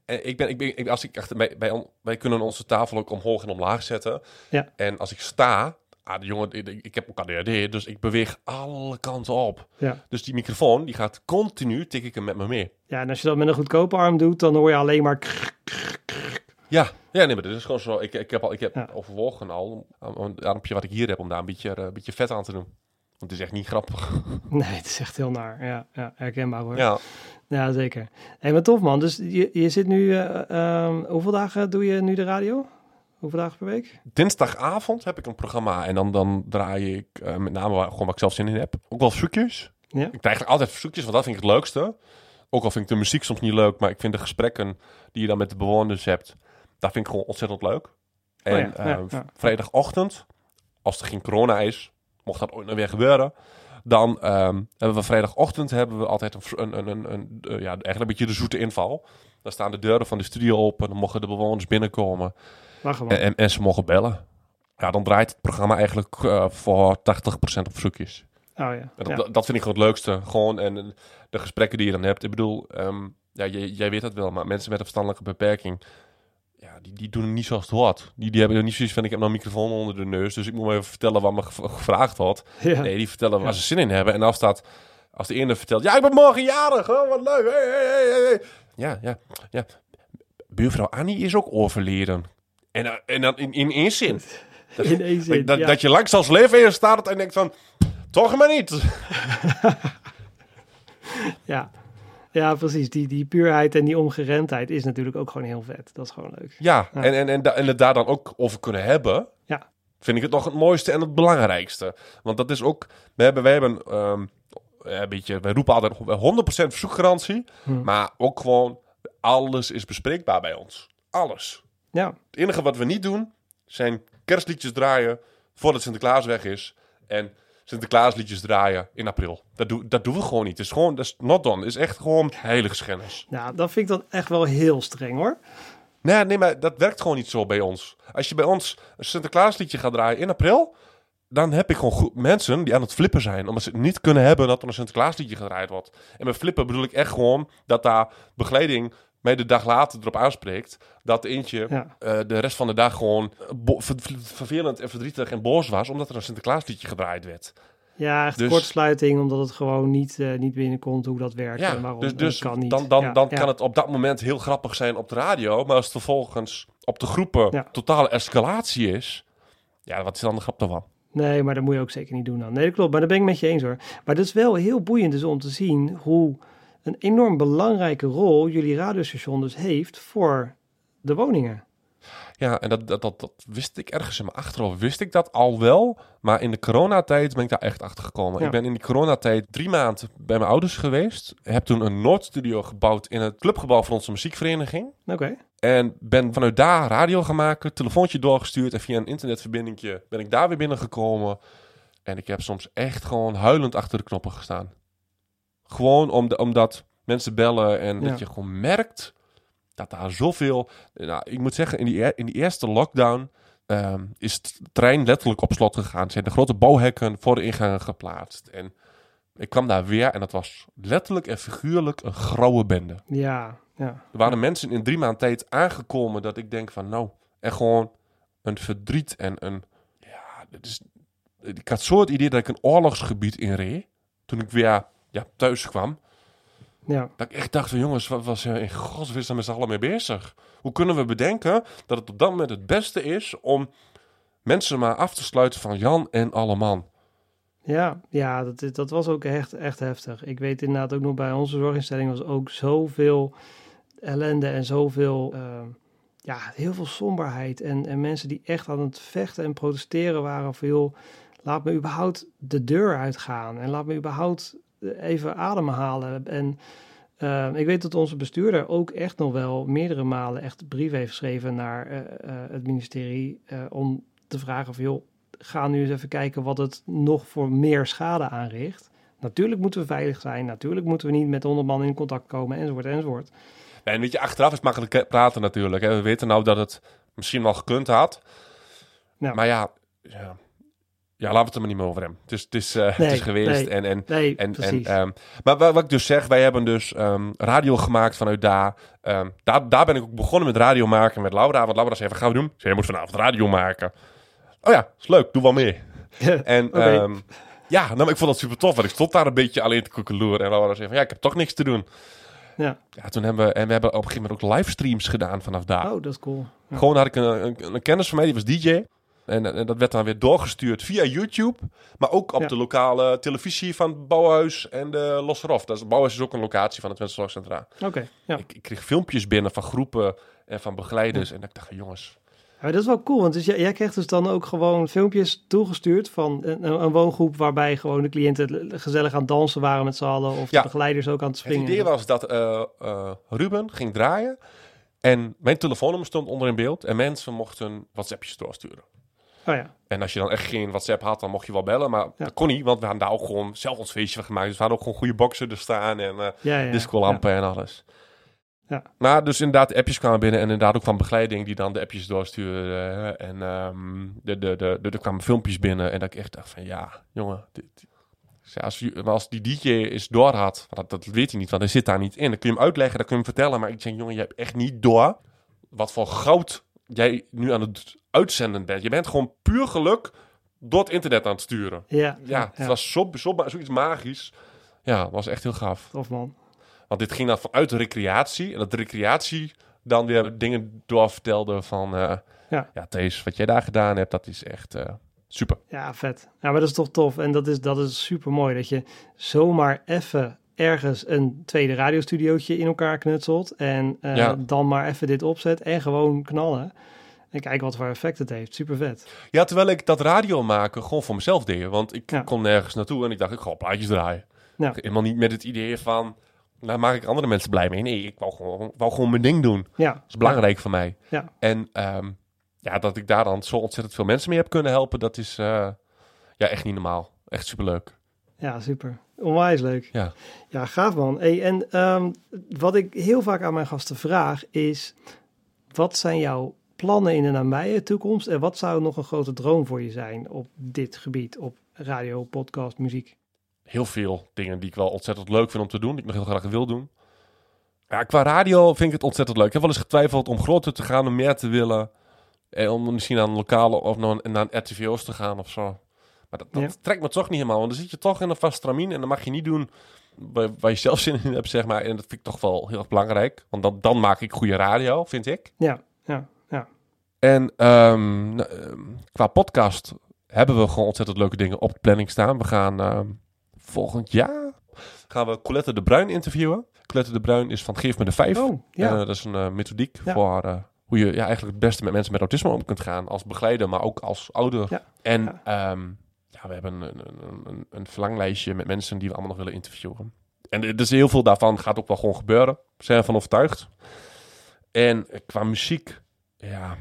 [SPEAKER 2] En ik ben, ik ben ik, als ik echt, bij, bij, on- wij kunnen onze tafel ook omhoog en omlaag zetten.
[SPEAKER 1] Ja.
[SPEAKER 2] En als ik sta, ah, de jongen, ik, ik heb ook ADHD, dus ik beweeg alle kanten op.
[SPEAKER 1] ja.
[SPEAKER 2] Dus die microfoon, die gaat continu, tik ik hem met me mee.
[SPEAKER 1] ja, en als je dat met een goedkope arm doet, dan hoor je alleen maar...
[SPEAKER 2] Ja, ja nee, maar dit is gewoon zo. Ik, ik heb, al, ik heb
[SPEAKER 1] Ja.
[SPEAKER 2] overwogen al, het armpje wat ik hier heb, om daar een beetje, eh, een beetje vet aan te doen. Want het is echt niet grappig. [laughs]
[SPEAKER 1] Nee, het is echt heel naar. Ja, ja herkenbaar hoor.
[SPEAKER 2] Ja,
[SPEAKER 1] Ja, zeker. Hé, maar tof man. Dus je, je zit nu... eh, ehm, hoeveel dagen doe je nu de radio? Hoeveel dagen per week?
[SPEAKER 2] dinsdagavond heb ik een programma. En dan, dan draai ik eh, met name waar- gewoon waar ik zelf zin in heb. Ook wel verzoekjes.
[SPEAKER 1] Ja.
[SPEAKER 2] Ik krijg eigenlijk altijd verzoekjes, want dat vind ik het leukste. Ook al vind ik de muziek soms niet leuk, maar ik vind de gesprekken die je dan met de bewoners hebt, dat vind ik gewoon ontzettend leuk. En
[SPEAKER 1] Oh ja, ja,
[SPEAKER 2] eh,
[SPEAKER 1] ja.
[SPEAKER 2] vrijdagochtend, als er geen corona is, mocht dat ooit nog weer gebeuren, dan ehm, hebben we vrijdagochtend hebben we altijd een, een, een, een eh, ja, eigenlijk een beetje de zoete inval. Dan staan de deuren van de studio open, dan mogen de bewoners binnenkomen En, en, ze mogen bellen. Ja, dan draait het programma eigenlijk eh, voor 80% op verzoekjes.
[SPEAKER 1] oh ja.
[SPEAKER 2] Dat,
[SPEAKER 1] ja.
[SPEAKER 2] dat- vind ik gewoon het leukste. Gewoon en de gesprekken die je dan hebt. Ik bedoel, ehm, ja, jij, jij weet dat wel, maar mensen met een verstandelijke beperking, ja, die, die doen het niet zoals het hoort. Die, die hebben er niet zoiets van, ik heb nou een microfoon onder de neus, dus ik moet maar even vertellen wat me gev- gevraagd wordt.
[SPEAKER 1] Ja.
[SPEAKER 2] Nee, die vertellen waar ze zin in hebben. En als dat, als de ene vertelt, ja, ik ben morgen jarig, oh, wat leuk. Hey, hey, hey. Ja, ja, ja. Buurvrouw Annie is ook overleden. En, dan- en dan in, in één zin. Dat, [laughs]
[SPEAKER 1] In één zin,
[SPEAKER 2] dat,
[SPEAKER 1] ja.
[SPEAKER 2] dat je langs als leven in staat en denkt van, toch maar niet. [laughs]
[SPEAKER 1] Ja. ja, precies. Die, die puurheid en die ongeremdheid is natuurlijk ook gewoon heel vet. Dat is gewoon leuk.
[SPEAKER 2] Ja,
[SPEAKER 1] Ja.
[SPEAKER 2] En, en, en, en het daar dan ook over kunnen hebben,
[SPEAKER 1] Ja.
[SPEAKER 2] vind ik het nog het mooiste en het belangrijkste. Want dat is ook, we hebben, wij hebben ehm, een beetje, wij roepen altijd 100% verzoekgarantie,
[SPEAKER 1] Hm.
[SPEAKER 2] maar ook gewoon alles is bespreekbaar bij ons. Alles.
[SPEAKER 1] Ja,
[SPEAKER 2] Het enige wat we niet doen, zijn kerstliedjes draaien voordat Sinterklaas weg is. En Sinterklaasliedjes draaien in april. Dat, doe, dat doen we gewoon niet. Het is gewoon, dat is not done. Het is echt gewoon heiligschennis.
[SPEAKER 1] nou, dat vind ik dan echt wel heel streng hoor.
[SPEAKER 2] Nee, nee, maar dat werkt gewoon niet zo bij ons. Als je bij ons een Sinterklaasliedje gaat draaien in april, dan heb ik gewoon mensen die aan het flippen zijn. Omdat ze het niet kunnen hebben dat er een Sinterklaasliedje gedraaid wordt. En met flippen bedoel ik echt gewoon dat daar begeleiding mij de dag later erop aanspreekt. Dat eentje
[SPEAKER 1] Ja.
[SPEAKER 2] eh, de rest van de dag gewoon ver- ver- vervelend en verdrietig en boos was. Omdat er een Sinterklaasliedje gedraaid werd.
[SPEAKER 1] Ja, echt
[SPEAKER 2] Dus-
[SPEAKER 1] kortsluiting, omdat het gewoon niet, eh, niet binnenkomt hoe dat werkt
[SPEAKER 2] Ja,
[SPEAKER 1] en waarom.
[SPEAKER 2] dus, dus
[SPEAKER 1] dat kan niet.
[SPEAKER 2] dan, dan,
[SPEAKER 1] Ja,
[SPEAKER 2] dan kan het op dat moment heel grappig zijn op de radio. Maar als het vervolgens op de groepen totale escalatie is. Ja, wat is dan de grap daarvan?
[SPEAKER 1] Nee, maar dat moet je ook zeker niet doen dan. Nee, dat klopt. Maar daar ben ik met je eens hoor. Maar het is wel heel boeiend dus om te zien hoe een enorm belangrijke rol jullie radiostation dus heeft voor de woningen.
[SPEAKER 2] Ja, en dat, dat, dat, dat wist ik ergens in mijn achterhoofd. Wist ik dat al wel. Maar in de coronatijd ben ik daar echt achter gekomen.
[SPEAKER 1] Ja.
[SPEAKER 2] Ik ben in die coronatijd drie maanden bij mijn ouders geweest. Heb toen een Noordstudio gebouwd in het clubgebouw van onze muziekvereniging.
[SPEAKER 1] Oké.
[SPEAKER 2] En ben vanuit daar radio gaan maken, telefoontje doorgestuurd. En via een internetverbindingje ben ik daar weer binnengekomen. En ik heb soms echt gewoon huilend achter de knoppen gestaan. Gewoon om de, omdat mensen bellen en
[SPEAKER 1] Ja.
[SPEAKER 2] dat je gewoon merkt dat daar zoveel... Nou, ik moet zeggen, in die, e- in die eerste lockdown ehm, is het trein letterlijk op slot gegaan. Zijn de grote bouwhekken voor de ingangen geplaatst. En ik kwam daar weer en dat was letterlijk en figuurlijk een grauwe bende.
[SPEAKER 1] Ja, ja.
[SPEAKER 2] Er waren mensen in drie maanden tijd aangekomen dat ik denk van nou, en gewoon een verdriet en een, ja, dit is, ik had zo het idee dat ik een oorlogsgebied inreed toen ik weer ja, thuis kwam.
[SPEAKER 1] Ja,
[SPEAKER 2] Dat ik echt dacht van jongens, wat was in godswist met z'n allen mee bezig? Hoe kunnen we bedenken dat het op dat moment het beste is om mensen maar af te sluiten van Jan en alle man?
[SPEAKER 1] ja, ja dat, is- dat was ook echt, echt heftig. Ik weet inderdaad ook nog bij onze zorginstelling was ook zoveel ellende en zoveel, ehm, ja, heel veel somberheid. En, en mensen die echt aan het vechten en protesteren waren van joh, laat me überhaupt de deur uitgaan en laat me überhaupt even ademhalen. En eh, ik weet dat onze bestuurder ook echt nog wel meerdere malen echt brief heeft geschreven naar eh, eh, het ministerie om te vragen van joh, ga nu eens even kijken wat het nog voor meer schade aanricht. Natuurlijk moeten we veilig zijn, natuurlijk moeten we niet met honderd man in contact komen enzovoort enzovoort.
[SPEAKER 2] En weet je, achteraf is makkelijk praten natuurlijk. Hè. We weten nou dat het misschien wel gekund had.
[SPEAKER 1] Ja.
[SPEAKER 2] Maar ja, ja, ja, laten we het er maar niet meer over hebben. Het is, het is, eh, het is geweest.
[SPEAKER 1] nee.
[SPEAKER 2] En, en,
[SPEAKER 1] Nee,
[SPEAKER 2] en, en,
[SPEAKER 1] precies.
[SPEAKER 2] ehm, maar wa- wat ik dus zeg, wij hebben dus ehm, radio gemaakt vanuit daar. Ehm, daar. Daar ben ik ook begonnen met radio maken met Laura. Want Laura zei, wat gaan we doen? Ze zei, je moet vanavond radio maken. Oh ja, is leuk, doe wel mee. En ja, nou, ik vond dat super tof. Want ik stond daar een beetje alleen te koekeloeren. En Laura zei van, ja, ik heb toch niks te doen.
[SPEAKER 1] ja.
[SPEAKER 2] Ja, toen hebben we, en we hebben op een gegeven moment ook livestreams gedaan vanaf daar.
[SPEAKER 1] Oh, dat is cool. Ja.
[SPEAKER 2] Gewoon had ik een, een, een kennis van mij, die was DJ. En, en dat werd dan weer doorgestuurd via YouTube. Maar ook op
[SPEAKER 1] Ja.
[SPEAKER 2] de lokale televisie van het Bouwhuis en de Losserhof. Dat is, Bouwhuis is ook een locatie van het Twente Zorgcentra.
[SPEAKER 1] Oké, ja.
[SPEAKER 2] Ik, ik kreeg filmpjes binnen van groepen en van begeleiders. En ik dacht, jongens,
[SPEAKER 1] Ja, dat is wel cool, want dus jij, jij krijgt dus dan ook gewoon filmpjes toegestuurd van een, een woongroep waarbij gewoon de cliënten gezellig aan het dansen waren met z'n allen of de begeleiders ook aan het
[SPEAKER 2] Het
[SPEAKER 1] springen.
[SPEAKER 2] idee was dat eh, eh, Ruben ging draaien en mijn telefoonnummer stond onder in beeld en mensen mochten WhatsAppjes doorsturen.
[SPEAKER 1] Oh ja,
[SPEAKER 2] En als je dan echt geen WhatsApp had, dan mocht je wel bellen, maar dat kon niet, want we hadden daar ook gewoon zelf ons feestje van gemaakt. Dus we hadden ook gewoon goede boxen er staan en eh
[SPEAKER 1] ja, ja.
[SPEAKER 2] discolampen en alles.
[SPEAKER 1] Ja.
[SPEAKER 2] Maar dus inderdaad, de appjes kwamen binnen en inderdaad ook van begeleiding die dan de appjes doorstuurde. En ehm de, de, de, de, er kwamen filmpjes binnen en dat ik echt dacht van ja, jongen, dit, ja, als, je- maar als die DJ is door had, dat, dat weet hij niet, want hij zit daar niet in. Dan kun je hem uitleggen, dan kun je hem vertellen. Maar ik denk, jongen, je hebt echt niet door wat voor goud jij nu aan het uitzenden bent. Je bent gewoon puur geluk door het internet aan het sturen.
[SPEAKER 1] Ja,
[SPEAKER 2] Ja, het was zo, zo, zoiets magisch. Ja, was echt heel gaaf.
[SPEAKER 1] tof man.
[SPEAKER 2] Want dit ging dan vanuit de recreatie. En dat de recreatie dan weer dingen doorvertelde van... eh,
[SPEAKER 1] Ja.
[SPEAKER 2] ja, Thees, wat jij daar gedaan hebt, dat is echt eh, super.
[SPEAKER 1] Ja, vet. Ja, maar dat is toch tof. En dat is, dat is super mooi dat je zomaar even ergens een tweede radiostudiootje in elkaar knutselt. En eh,
[SPEAKER 2] Ja.
[SPEAKER 1] dan maar even dit opzet en gewoon knallen. En kijken wat voor effect het heeft. Super vet.
[SPEAKER 2] Ja, terwijl ik dat radio maken gewoon voor mezelf deed. Want ik
[SPEAKER 1] Ja.
[SPEAKER 2] kon nergens naartoe en ik dacht, ik ga plaatjes draaien.
[SPEAKER 1] Ja.
[SPEAKER 2] Helemaal niet met het idee van, nou maak ik andere mensen blij mee. Nee, ik wou gewoon, wou gewoon mijn ding doen.
[SPEAKER 1] Ja.
[SPEAKER 2] Dat is belangrijk voor mij.
[SPEAKER 1] Ja.
[SPEAKER 2] En ehm, ja, dat ik daar dan zo ontzettend veel mensen mee heb kunnen helpen, dat is eh, ja, echt niet normaal. Echt superleuk.
[SPEAKER 1] Ja, super. Onwijs leuk.
[SPEAKER 2] Ja.
[SPEAKER 1] Ja, gaaf man. Hey, en ehm, wat ik heel vaak aan mijn gasten vraag is... Wat zijn jouw plannen in de nabije toekomst? En wat zou nog een grote droom voor je zijn op dit gebied? Op radio, podcast, muziek?
[SPEAKER 2] heel veel dingen die ik wel ontzettend leuk vind om te doen. Die ik nog heel graag wil doen. Ja, qua radio vind ik het ontzettend leuk. Ik heb wel eens getwijfeld om groter te gaan, om meer te willen. En om misschien aan een lokale of naar een, naar een RTVO's te gaan of zo. Maar dat, dat
[SPEAKER 1] Ja.
[SPEAKER 2] trekt me toch niet helemaal. Want dan zit je toch in een vast stramien. En dan mag je niet doen waar, je zelf [laughs] zin in hebt, zeg maar. En dat vind ik toch wel heel erg belangrijk. Want dan, dan maak ik goede radio, vind ik.
[SPEAKER 1] Ja, ja, ja.
[SPEAKER 2] En ehm, nou, ehm, qua podcast hebben we gewoon ontzettend leuke dingen op de planning staan. We gaan ehm, volgend jaar gaan we Colette de Bruin interviewen. Colette de Bruin is van Geef me de Vijf.
[SPEAKER 1] Oh, ja.
[SPEAKER 2] Eh, dat is een eh, methodiek
[SPEAKER 1] Ja.
[SPEAKER 2] voor eh, hoe je ja, eigenlijk het beste met mensen met autisme om kunt gaan. Als begeleider, maar ook als ouder.
[SPEAKER 1] Ja.
[SPEAKER 2] En
[SPEAKER 1] Ja.
[SPEAKER 2] Ja. we hebben een, een, een, een verlanglijstje met mensen die we allemaal nog willen interviewen. En dus heel veel daarvan gaat ook wel gewoon gebeuren. Zijn ervan overtuigd. En qua muziek, ja,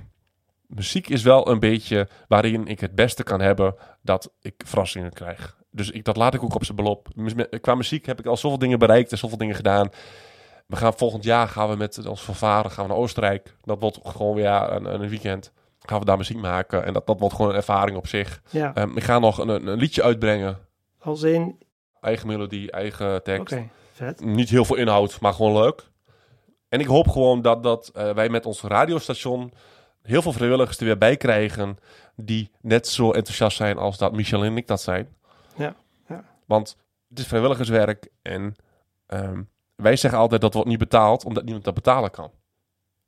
[SPEAKER 2] muziek is wel een beetje waarin ik het beste kan hebben dat ik verrassingen krijg. Dus ik, dat laat ik ook op zijn belop. Qua muziek heb ik al zoveel dingen bereikt en zoveel dingen gedaan. We gaan volgend jaar gaan we met ons vervaren gaan we naar Oostenrijk. Dat wordt gewoon weer een, een weekend. Gaan we daar muziek maken en dat, dat wordt gewoon een ervaring op zich.
[SPEAKER 1] ja.
[SPEAKER 2] Ehm, ik ga nog een, een liedje uitbrengen.
[SPEAKER 1] Als in...
[SPEAKER 2] Eigen melodie, eigen tekst.
[SPEAKER 1] Oké, vet.
[SPEAKER 2] Niet heel veel inhoud, maar gewoon leuk. En ik hoop gewoon dat, dat eh, wij met ons radiostation heel veel vrijwilligers er weer bij krijgen. Die net zo enthousiast zijn als dat Michel en ik dat zijn.
[SPEAKER 1] Ja, ja.
[SPEAKER 2] Want het is vrijwilligerswerk en ehm, wij zeggen altijd dat wordt niet betaald omdat niemand dat betalen kan.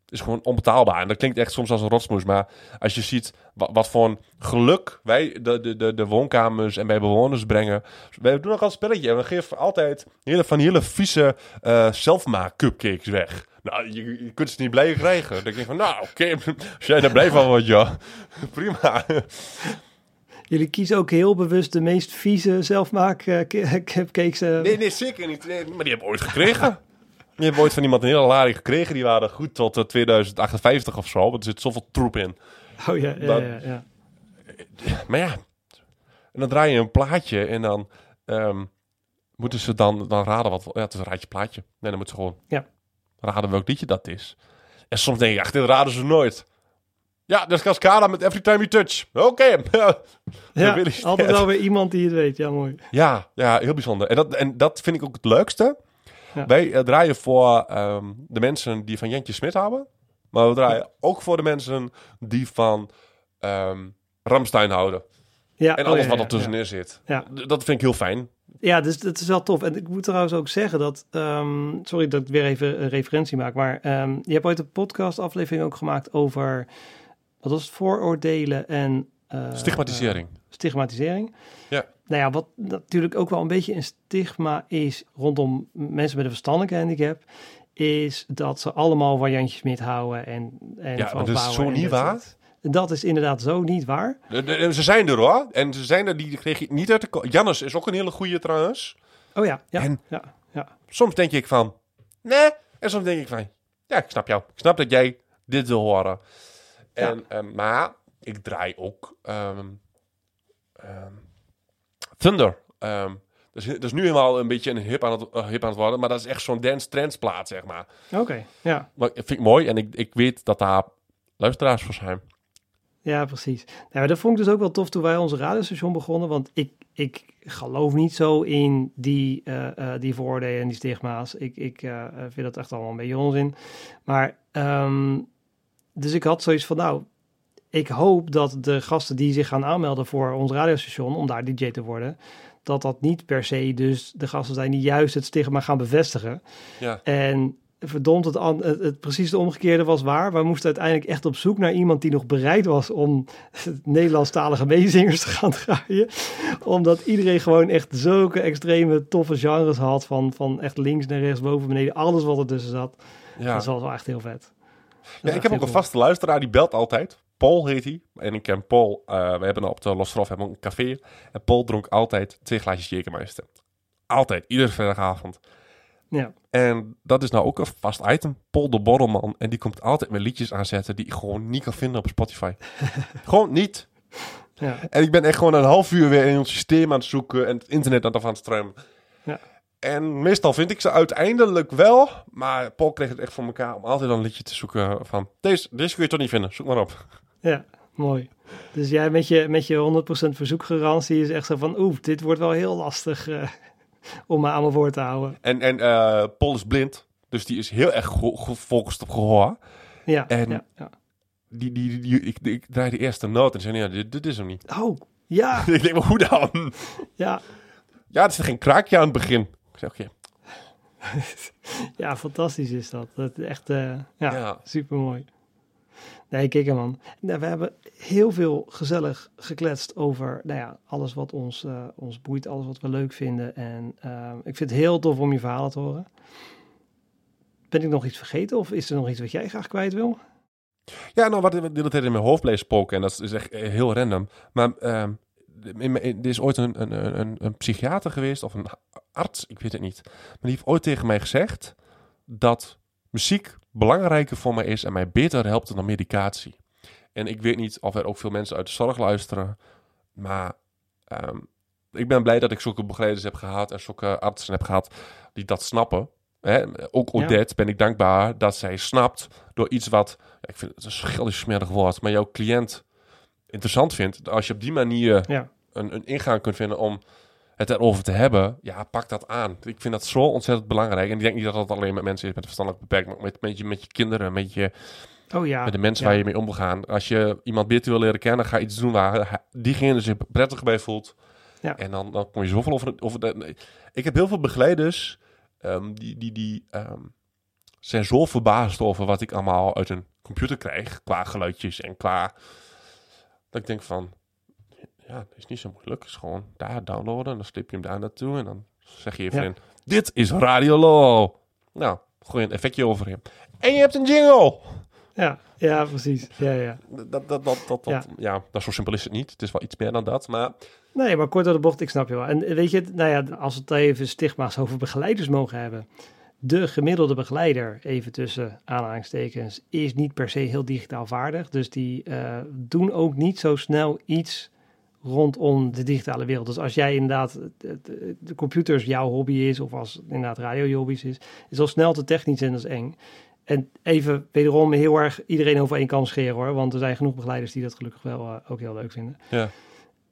[SPEAKER 2] Is gewoon onbetaalbaar. En dat klinkt echt soms als een rotsmoes. Maar als je ziet wat, wat voor een geluk wij de, de, de, de woonkamers en bij bewoners brengen. Wij doen nog een spelletje. En we geven altijd hele, van hele vieze eh zelfmaak cupcakes weg. Nou, je, je kunt ze niet blij krijgen. Dan denk ik van, nou oké, [laughs] als jij daar blij van wordt, ja, [laughs] prima.
[SPEAKER 1] Jullie kiezen ook heel bewust de meest vieze zelfmaak eh, [laughs] cupcakes. eh.
[SPEAKER 2] Nee, nee, zeker niet. Nee, maar die hebben we ooit gekregen. Hebben we ooit van iemand een hele laring gekregen. Die waren goed tot eh, 2058 of zo. Want er zit zoveel troep in.
[SPEAKER 1] Oh ja, ja, ja, ja.
[SPEAKER 2] Maar ja, en dan draai je een plaatje en dan ehm, moeten ze dan, dan raden wat... Ja, het is een raadje plaatje. Nee, dan moeten ze gewoon
[SPEAKER 1] Ja.
[SPEAKER 2] raden welk liedje dat is. En soms denk je, ach, dit raden ze nooit. Ja, dat is Cascada met Every Time You Touch. Oké. [laughs]
[SPEAKER 1] Ja, altijd wel weer iemand die het weet. Ja, mooi.
[SPEAKER 2] Ja, ja, heel bijzonder. En dat, en dat vind ik ook het leukste.
[SPEAKER 1] Ja.
[SPEAKER 2] Wij eh, draaien voor ehm, de mensen die van Jentje Smit houden. Maar we draaien ook voor de mensen die van ehm Ramstein houden.
[SPEAKER 1] Ja,
[SPEAKER 2] En
[SPEAKER 1] oh,
[SPEAKER 2] alles
[SPEAKER 1] ja,
[SPEAKER 2] wat er tussenin zit. Dat vind ik heel fijn.
[SPEAKER 1] Ja, dus dat is wel tof. En ik moet trouwens ook zeggen dat... ehm, sorry dat ik weer even een referentie maak. Maar je hebt ooit een podcast aflevering ook gemaakt over... Wat was het? Vooroordelen en eh,
[SPEAKER 2] Stigmatisering.
[SPEAKER 1] Stigmatisering.
[SPEAKER 2] Ja.
[SPEAKER 1] Nou ja, wat natuurlijk ook wel een beetje een stigma is rondom mensen met een verstandelijke handicap, is dat ze allemaal variantjes met houden en, en
[SPEAKER 2] Ja,
[SPEAKER 1] van
[SPEAKER 2] dat is zo niet waar.
[SPEAKER 1] Dat is inderdaad zo niet waar.
[SPEAKER 2] De- de- ze zijn er hoor. En ze zijn er, die kreeg je niet uit de... Jannes is ook een hele goeie trouwens.
[SPEAKER 1] Oh ja, ja,
[SPEAKER 2] En-
[SPEAKER 1] ja, ja.
[SPEAKER 2] Soms denk ik van, nee. En soms denk ik van, ja, ik snap jou. Ik snap dat jij dit wil horen. En, ehm, maar ik draai ook ehm, ehm, Thunder. Dat, is, dat is nu helemaal een beetje een hip aan, het, eh, hip aan het worden. Maar dat is echt zo'n dance trends plaat, zeg maar.
[SPEAKER 1] Oké, ja.
[SPEAKER 2] Maar vind ik mooi. En ik, ik weet dat daar luisteraars voor zijn.
[SPEAKER 1] Ja, precies. Nou, maar dat vond ik dus ook wel tof toen wij onze radiostation begonnen. Want ik, ik geloof niet zo in die, eh, die vooroordelen en die stigma's. Ik, ik vind dat echt allemaal een beetje onzin. Maar, ehm, dus ik had zoiets van, nou, ik hoop dat de gasten die zich gaan aanmelden voor ons radiostation, om daar DJ te worden, dat dat niet per se dus de gasten zijn die juist het stigma gaan bevestigen.
[SPEAKER 2] Ja.
[SPEAKER 1] En verdomd, het, het, het precies de omgekeerde was waar. We moesten uiteindelijk echt op zoek naar iemand die nog bereid was om [laughs] Nederlandstalige meezingers te gaan draaien. Omdat iedereen gewoon echt zulke extreme toffe genres had. Van, van echt links naar rechts, boven, beneden, alles wat er tussen zat.
[SPEAKER 2] Ja.
[SPEAKER 1] Dat was wel echt heel vet.
[SPEAKER 2] Ja, ik heb ook een vaste luisteraar, die belt altijd. Paul heet hij. En ik ken Paul. eh, we hebben op de Lostrof hebben een café. En Paul dronk altijd twee glaasjes Jägermeister. Altijd, iedere vrijdagavond.
[SPEAKER 1] Ja,
[SPEAKER 2] En dat is nou ook een vast item. Paul de Borrelman. En die komt altijd met liedjes aanzetten die ik gewoon niet kan vinden op Spotify. [laughs] gewoon niet.
[SPEAKER 1] ja,
[SPEAKER 2] En ik ben echt gewoon een half uur weer in ons systeem aan het zoeken. En het internet aan het aan het struimen.
[SPEAKER 1] Ja.
[SPEAKER 2] En meestal vind ik ze uiteindelijk wel. Maar Paul kreeg het echt voor elkaar om altijd een liedje te zoeken van... Deze, deze kun je toch niet vinden, zoek maar op.
[SPEAKER 1] ja, mooi. Dus jij met je, met je 100% verzoekgarantie is echt zo van... Oeh, dit wordt wel heel lastig eh, [laughs] om me aan mijn woord te houden.
[SPEAKER 2] En, en eh, Paul is blind. Dus die is heel erg ge- gefocust op gehoor.
[SPEAKER 1] Ja,
[SPEAKER 2] En-
[SPEAKER 1] ja, ja.
[SPEAKER 2] Die, die, die, ik, ik draai de eerste noot en zei, ja, dit, dit is hem niet.
[SPEAKER 1] Oh, ja, [laughs]
[SPEAKER 2] ik denk, maar hoe dan?
[SPEAKER 1] ja.
[SPEAKER 2] Ja, er zit geen kraakje aan het begin. Ik zeg, oké. [laughs]
[SPEAKER 1] Ja, fantastisch is dat. dat is echt, eh, ja,
[SPEAKER 2] Ja.
[SPEAKER 1] super mooi. Nee, kijk hem man. Nou, we hebben heel veel gezellig gekletst over nou ja, alles wat ons, eh, ons boeit, alles wat we leuk vinden. En eh, ik vind het heel tof om je verhalen te horen. Ben ik nog iets vergeten of is er nog iets wat jij graag kwijt wil?
[SPEAKER 2] Ja, nou, wat de hele tijd in mijn hoofd bleef spoken, en dat is echt eh, heel random. Maar ehm, in- er is ooit een, een, een, een psychiater geweest, of een arts, ik weet het niet. Maar die heeft ooit tegen mij gezegd dat muziek belangrijker voor mij is en mij beter helpt dan medicatie. En ik weet niet of er ook veel mensen uit de zorg luisteren, maar ehm, ik ben blij dat ik zulke begeleiders heb gehad en zulke artsen heb gehad die dat snappen. Hè? Ook
[SPEAKER 1] Ja.
[SPEAKER 2] Odette ben ik dankbaar dat zij snapt door iets wat, ja, ik vind het een schillig smerig woord, maar jouw cliënt interessant vindt. Als je op die manier
[SPEAKER 1] Ja,
[SPEAKER 2] een, een ingang kunt vinden om het erover te hebben, ja, pak dat aan. Ik vind dat zo ontzettend belangrijk. En ik denk niet dat dat alleen met mensen is met een verstandelijk beperking, maar met, met, je, met je kinderen, met, je,
[SPEAKER 1] oh ja.
[SPEAKER 2] met de mensen
[SPEAKER 1] ja.
[SPEAKER 2] waar je mee om wil gaan. Als je iemand beter wil leren kennen, ga iets doen waar diegene zich prettig bij voelt.
[SPEAKER 1] Ja.
[SPEAKER 2] En dan, dan kom je zoveel over... over nee. ik heb heel veel begeleiders ehm, die, die, die ehm, zijn zo verbaasd over wat ik allemaal uit een computer krijg, qua geluidjes en qua... Dat ik denk van, ja, dat is niet zo moeilijk. Het is gewoon daar downloaden en dan slip je hem daar naartoe en dan zeg je even
[SPEAKER 1] Ja.
[SPEAKER 2] dit is Radio Low. Nou, gooi een effectje overheen. En je hebt een jingle!
[SPEAKER 1] Ja, ja, precies. Ja, ja.
[SPEAKER 2] Dat, dat, dat, dat, dat,
[SPEAKER 1] Ja.
[SPEAKER 2] ja. dat zo simpel is het niet. Het is wel iets meer dan dat, maar...
[SPEAKER 1] Nee, maar kort door de bocht, ik snap je wel. En weet je, nou ja, als we het even stigma's over begeleiders mogen hebben. De gemiddelde begeleider, even tussen aanhalingstekens, is niet per se heel digitaal vaardig. Dus die eh, doen ook niet zo snel iets rondom de digitale wereld. Dus als jij inderdaad de, de, computers jouw hobby is, of als inderdaad radio je hobby is, is al snel te technisch en dat is eng. En even wederom heel erg iedereen over één kan scheren hoor, want er zijn genoeg begeleiders die dat gelukkig wel eh, ook heel leuk vinden.
[SPEAKER 2] Ja.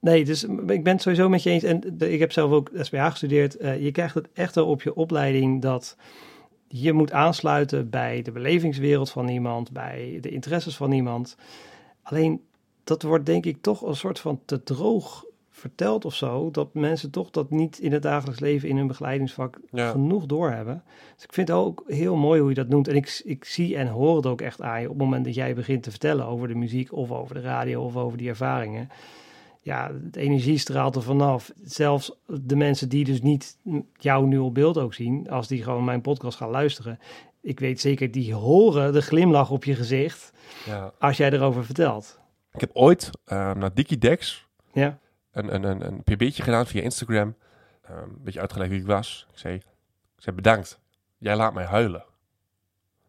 [SPEAKER 1] Nee, dus ik ben het sowieso met je eens. En de- ik heb zelf ook SBA gestudeerd. Eh, je krijgt het echt wel op je opleiding dat je moet aansluiten bij de belevingswereld van iemand, bij de interesses van iemand. Alleen dat wordt denk ik toch een soort van te droog vertelt of zo, dat mensen toch dat niet in het dagelijks leven in hun begeleidingsvak
[SPEAKER 2] Ja.
[SPEAKER 1] genoeg doorhebben. Dus ik vind het ook heel mooi hoe je dat noemt. En ik, ik zie en hoor het ook echt aan je op het moment dat jij begint te vertellen over de muziek of over de radio of over die ervaringen. Ja, de energie straalt er vanaf. Zelfs de mensen die dus niet jou nu op beeld ook zien, als die gewoon mijn podcast gaan luisteren. Ik weet zeker, die horen de glimlach op je gezicht
[SPEAKER 2] Ja.
[SPEAKER 1] als jij erover vertelt.
[SPEAKER 2] Ik heb ooit eh, naar Dickie Dex
[SPEAKER 1] Ja,
[SPEAKER 2] een, een, een, een pb'tje gedaan via Instagram. Ehm, een beetje uitgelegd wie ik was. Ik zei, ik zei, bedankt. Jij laat mij huilen.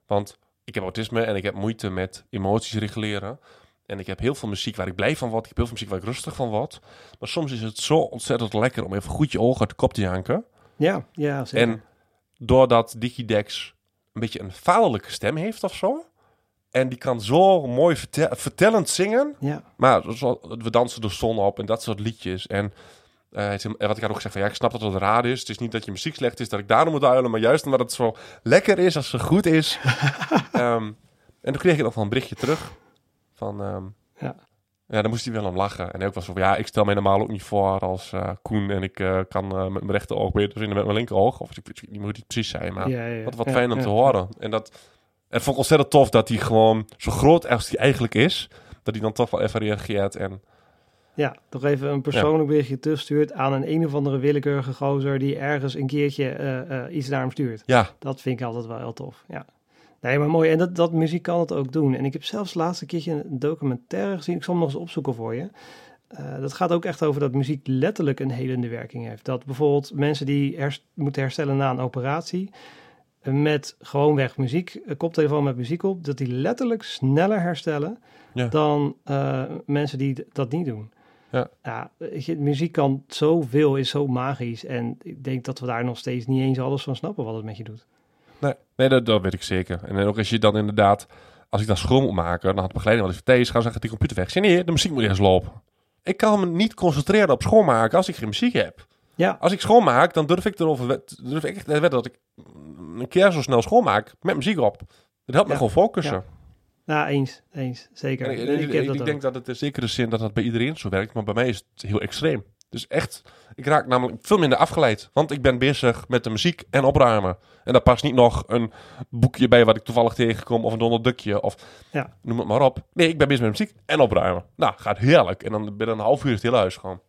[SPEAKER 2] Want ik heb autisme en ik heb moeite met emoties reguleren. En ik heb heel veel muziek waar ik blij van word. Ik heb heel veel muziek waar ik rustig van word. Maar soms is het zo ontzettend lekker om even goed je ogen uit de kop te janken.
[SPEAKER 1] ja, ja zeker.
[SPEAKER 2] En doordat Digidex een beetje een vaderlijke stem heeft of zo. En die kan zo mooi vertel- vertellend zingen.
[SPEAKER 1] ja,
[SPEAKER 2] Maar we dansen de zon op en dat soort liedjes. En en wat ik had ook gezegd, van, ja, ik snap dat het raar is. Het is niet dat je muziek slecht is, dat ik daarom moet huilen. Maar juist omdat het zo lekker is, als zo goed is. [laughs] Ehm, en toen kreeg ik nog wel een berichtje terug. Van, ehm,
[SPEAKER 1] Ja.
[SPEAKER 2] ja, daar moest hij wel om lachen. En hij ook was zo van, ja, ik stel mij normaal ook niet voor als eh, Koen. En ik eh, kan met mijn rechteroog beter zien dan met mijn linkeroog. Of ik weet niet hoe het precies zei, maar...
[SPEAKER 1] ja, ja,
[SPEAKER 2] Wat, wat fijn om te horen. En dat het vond ik ontzettend tof dat hij gewoon zo groot als hij eigenlijk is, dat hij dan toch wel even reageert. En
[SPEAKER 1] Ja, toch even een persoonlijk berichtje terugstuurt aan een een of andere willekeurige gozer die ergens een keertje eh, eh, iets naar hem stuurt.
[SPEAKER 2] ja,
[SPEAKER 1] Dat vind ik altijd wel heel tof. Ja. Nee, maar mooi. En dat, dat muziek kan het ook doen. En ik heb zelfs het laatste keertje een documentaire gezien. Ik zal hem nog eens opzoeken voor je. Eh, dat gaat ook echt over dat muziek letterlijk een helende werking heeft. Dat bijvoorbeeld mensen die hers- moeten herstellen na een operatie... eh, met gewoonweg muziek, een koptelefoon met muziek op... dat die letterlijk sneller herstellen
[SPEAKER 2] Ja.
[SPEAKER 1] dan eh, mensen die dat niet doen.
[SPEAKER 2] Ja.
[SPEAKER 1] Ja, je, muziek kan zoveel, is zo magisch. En ik denk dat we daar nog steeds niet eens alles van snappen wat het met je doet.
[SPEAKER 2] nee, nee dat, dat weet ik zeker. En ook als je dan inderdaad, als ik dan schoon moet maken, dan had de begeleiding wel eens van, Thijs, ga zeggen die computer weg. Zei, nee, de muziek moet eerst lopen. Ik kan me niet concentreren op schoonmaken als ik geen muziek heb.
[SPEAKER 1] Ja,
[SPEAKER 2] Als ik schoonmaak, dan durf ik erover durf ik echt dat ik een keer zo snel schoonmaak met muziek op. Dat helpt me gewoon focussen.
[SPEAKER 1] Ja. nou, eens, eens, zeker.
[SPEAKER 2] En ik,
[SPEAKER 1] Ik,
[SPEAKER 2] ik-
[SPEAKER 1] heb
[SPEAKER 2] ik
[SPEAKER 1] dat ook.
[SPEAKER 2] denk dat het in zekere zin dat dat bij iedereen zo werkt, maar bij mij is het heel extreem. Dus echt, ik raak namelijk veel minder afgeleid. Want ik ben bezig met de muziek en opruimen. En daar past niet nog een boekje bij wat ik toevallig tegenkom, of een donderdukje, of
[SPEAKER 1] Ja.
[SPEAKER 2] noem het maar op. Nee, ik ben bezig met muziek en opruimen. Nou, gaat heerlijk. En dan binnen een half uur is het hele huis gewoon.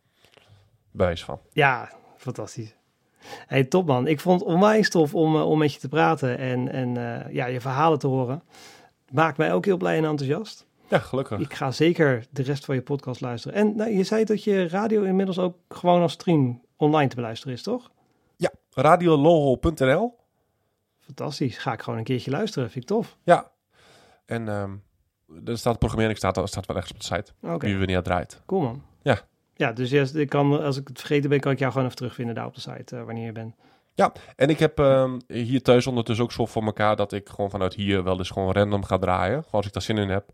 [SPEAKER 2] Bewijs van.
[SPEAKER 1] Ja, fantastisch. Hey, top man. Ik vond het onwijs tof om, eh, om met je te praten en, en eh, ja, je verhalen te horen. Maakt mij ook heel blij en enthousiast.
[SPEAKER 2] Ja, gelukkig.
[SPEAKER 1] Ik ga zeker de rest van je podcast luisteren. En nou, je zei dat je radio inmiddels ook gewoon als stream online te beluisteren is, toch?
[SPEAKER 2] Ja, radioloho.nl.
[SPEAKER 1] Fantastisch. Ga ik gewoon een keertje luisteren. Vind ik tof.
[SPEAKER 2] Ja. En ehm er staat programmering staat, staat wel ergens op de site.
[SPEAKER 1] Oké,
[SPEAKER 2] Wie wanneer draait.
[SPEAKER 1] cool man.
[SPEAKER 2] Ja.
[SPEAKER 1] Ja, dus yes, ik kan, als ik het vergeten ben, kan ik jou gewoon even terugvinden daar op de site, eh, wanneer je bent.
[SPEAKER 2] En ik heb ehm, hier thuis ondertussen ook zo voor elkaar dat ik gewoon vanuit hier wel eens gewoon random ga draaien. Gewoon als ik daar zin in heb.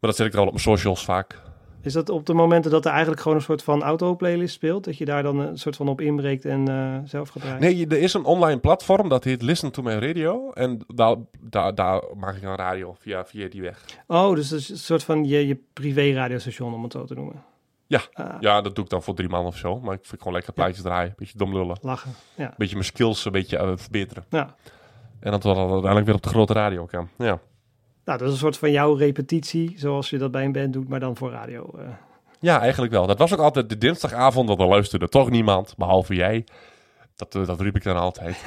[SPEAKER 2] Maar dat zet ik er al op mijn socials vaak.
[SPEAKER 1] Is dat op de momenten dat er eigenlijk gewoon een soort van auto-playlist speelt? Dat je daar dan een soort van op inbreekt en eh, zelf gaat draaien?
[SPEAKER 2] Nee, er is een online platform dat heet Listen to My Radio. En daar, daar, daar maak ik een radio via, via die weg.
[SPEAKER 1] Oh, dus dat is een soort van je, je privé-radiostation, om het zo te noemen.
[SPEAKER 2] Ja.
[SPEAKER 1] Ah,
[SPEAKER 2] Ja, dat doe ik dan voor drie man of zo. Maar ik vind gewoon lekker plaatjes draaien. Beetje dom lullen.
[SPEAKER 1] Lachen. Ja.
[SPEAKER 2] Beetje mijn skills een beetje eh, verbeteren.
[SPEAKER 1] ja.
[SPEAKER 2] En dat dan uiteindelijk weer op de grote radio kan. Ja.
[SPEAKER 1] Nou, dat is een soort van jouw repetitie, zoals je dat bij een band doet, maar dan voor radio. eh.
[SPEAKER 2] Ja, eigenlijk wel. Dat was ook altijd de dinsdagavond, want er luisterde toch niemand, behalve jij. Dat, eh, dat riep ik dan altijd.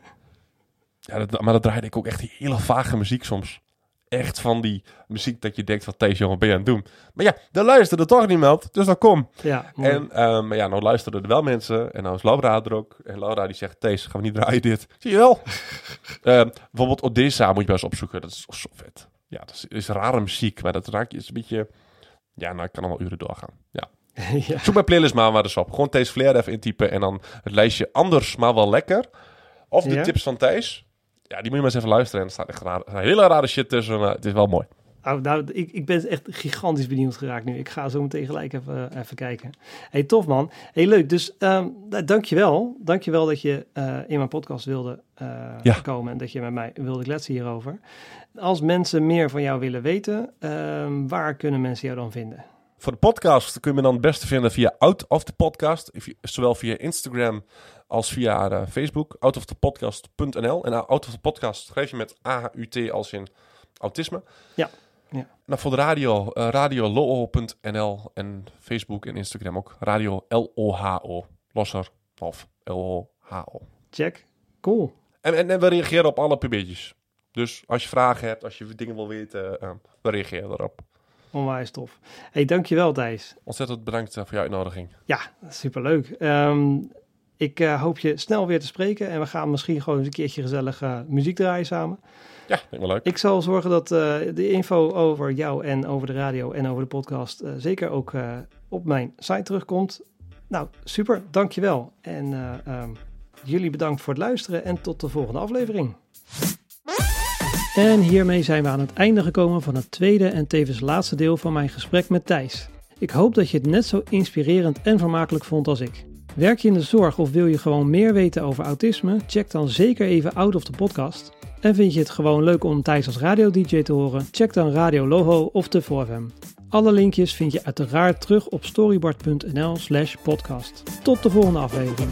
[SPEAKER 2] [laughs] ja, dat, maar dat draaide ik ook echt hele vage muziek soms. Echt van die muziek dat je denkt van, Thijs, jongen, ben je aan het doen? Maar ja, er luisterde toch niemand, dus dan kom.
[SPEAKER 1] ja, mooi.
[SPEAKER 2] En ehm, ja, nou luisterden er wel mensen. En nou is Laura er ook. En Laura die zegt, Thijs, gaan we niet draaien dit? Zie je wel? [laughs] Ehm, bijvoorbeeld Odessa moet je wel eens opzoeken. Dat is zo vet. Ja, dat is, is rare muziek. Maar dat raak je is een beetje... Ja, nou, ik kan al wel uren doorgaan. Ja. [laughs]
[SPEAKER 1] ja.
[SPEAKER 2] Zoek mijn playlist maar eens op. Gewoon Thijs Flair even intypen. En dan het lijstje anders, maar wel lekker. Of de
[SPEAKER 1] Ja.
[SPEAKER 2] tips van Thijs. Ja, die moet je maar eens even luisteren. En er staat echt staat hele rare shit tussen. maar het is wel mooi.
[SPEAKER 1] Nou, nou ik, ik ben echt gigantisch benieuwd geraakt nu. Ik ga zo meteen gelijk even, eh, even kijken. hey, tof man. hey, leuk. Dus um, dankjewel. Dankjewel dat je eh, in mijn podcast wilde eh,
[SPEAKER 2] Ja.
[SPEAKER 1] komen. En dat je met mij wilde kletsen hierover. Als mensen meer van jou willen weten, ehm, waar kunnen mensen jou dan vinden?
[SPEAKER 2] Voor de podcast kun je me dan het beste vinden via Out of the Podcast. Zowel via Instagram als via uh, Facebook. Outofthepodcast.nl. En Out of the Podcast schrijf je met A-U-T als in autisme.
[SPEAKER 1] Ja. ja.
[SPEAKER 2] Nou, voor de radio, uh, radioloo.nl en Facebook en Instagram ook. Radio L-O-H-O. Losser of L-O-H-O.
[SPEAKER 1] Check. Cool.
[SPEAKER 2] En, en, en, we reageren op alle pubeetjes. Dus als je vragen hebt, als je dingen wil weten, uh, we reageren erop.
[SPEAKER 1] Onwijs tof. Hey, dankjewel Thijs.
[SPEAKER 2] Ontzettend bedankt voor je uitnodiging.
[SPEAKER 1] Ja, superleuk. Um, ik uh, hoop je snel weer te spreken en we gaan misschien gewoon eens een keertje gezellig uh, muziek draaien samen.
[SPEAKER 2] Ja, denk wel leuk.
[SPEAKER 1] Ik zal zorgen dat uh, de info over jou en over de radio en over de podcast zeker ook op mijn site terugkomt. Nou, super, dankjewel. En um, jullie bedankt voor het luisteren en tot de volgende aflevering. En hiermee zijn we aan het einde gekomen van het tweede en tevens laatste deel van mijn gesprek met Thijs. Ik hoop dat je het net zo inspirerend en vermakelijk vond als ik. Werk je in de zorg of wil je gewoon meer weten over autisme? Check dan zeker even Out of the Podcast. En vind je het gewoon leuk om Thijs als radio-dj te horen? Check dan Radio Loho of de 4FM. Alle linkjes vind je uiteraard terug op storyboard.nl slash podcast. Tot de volgende aflevering.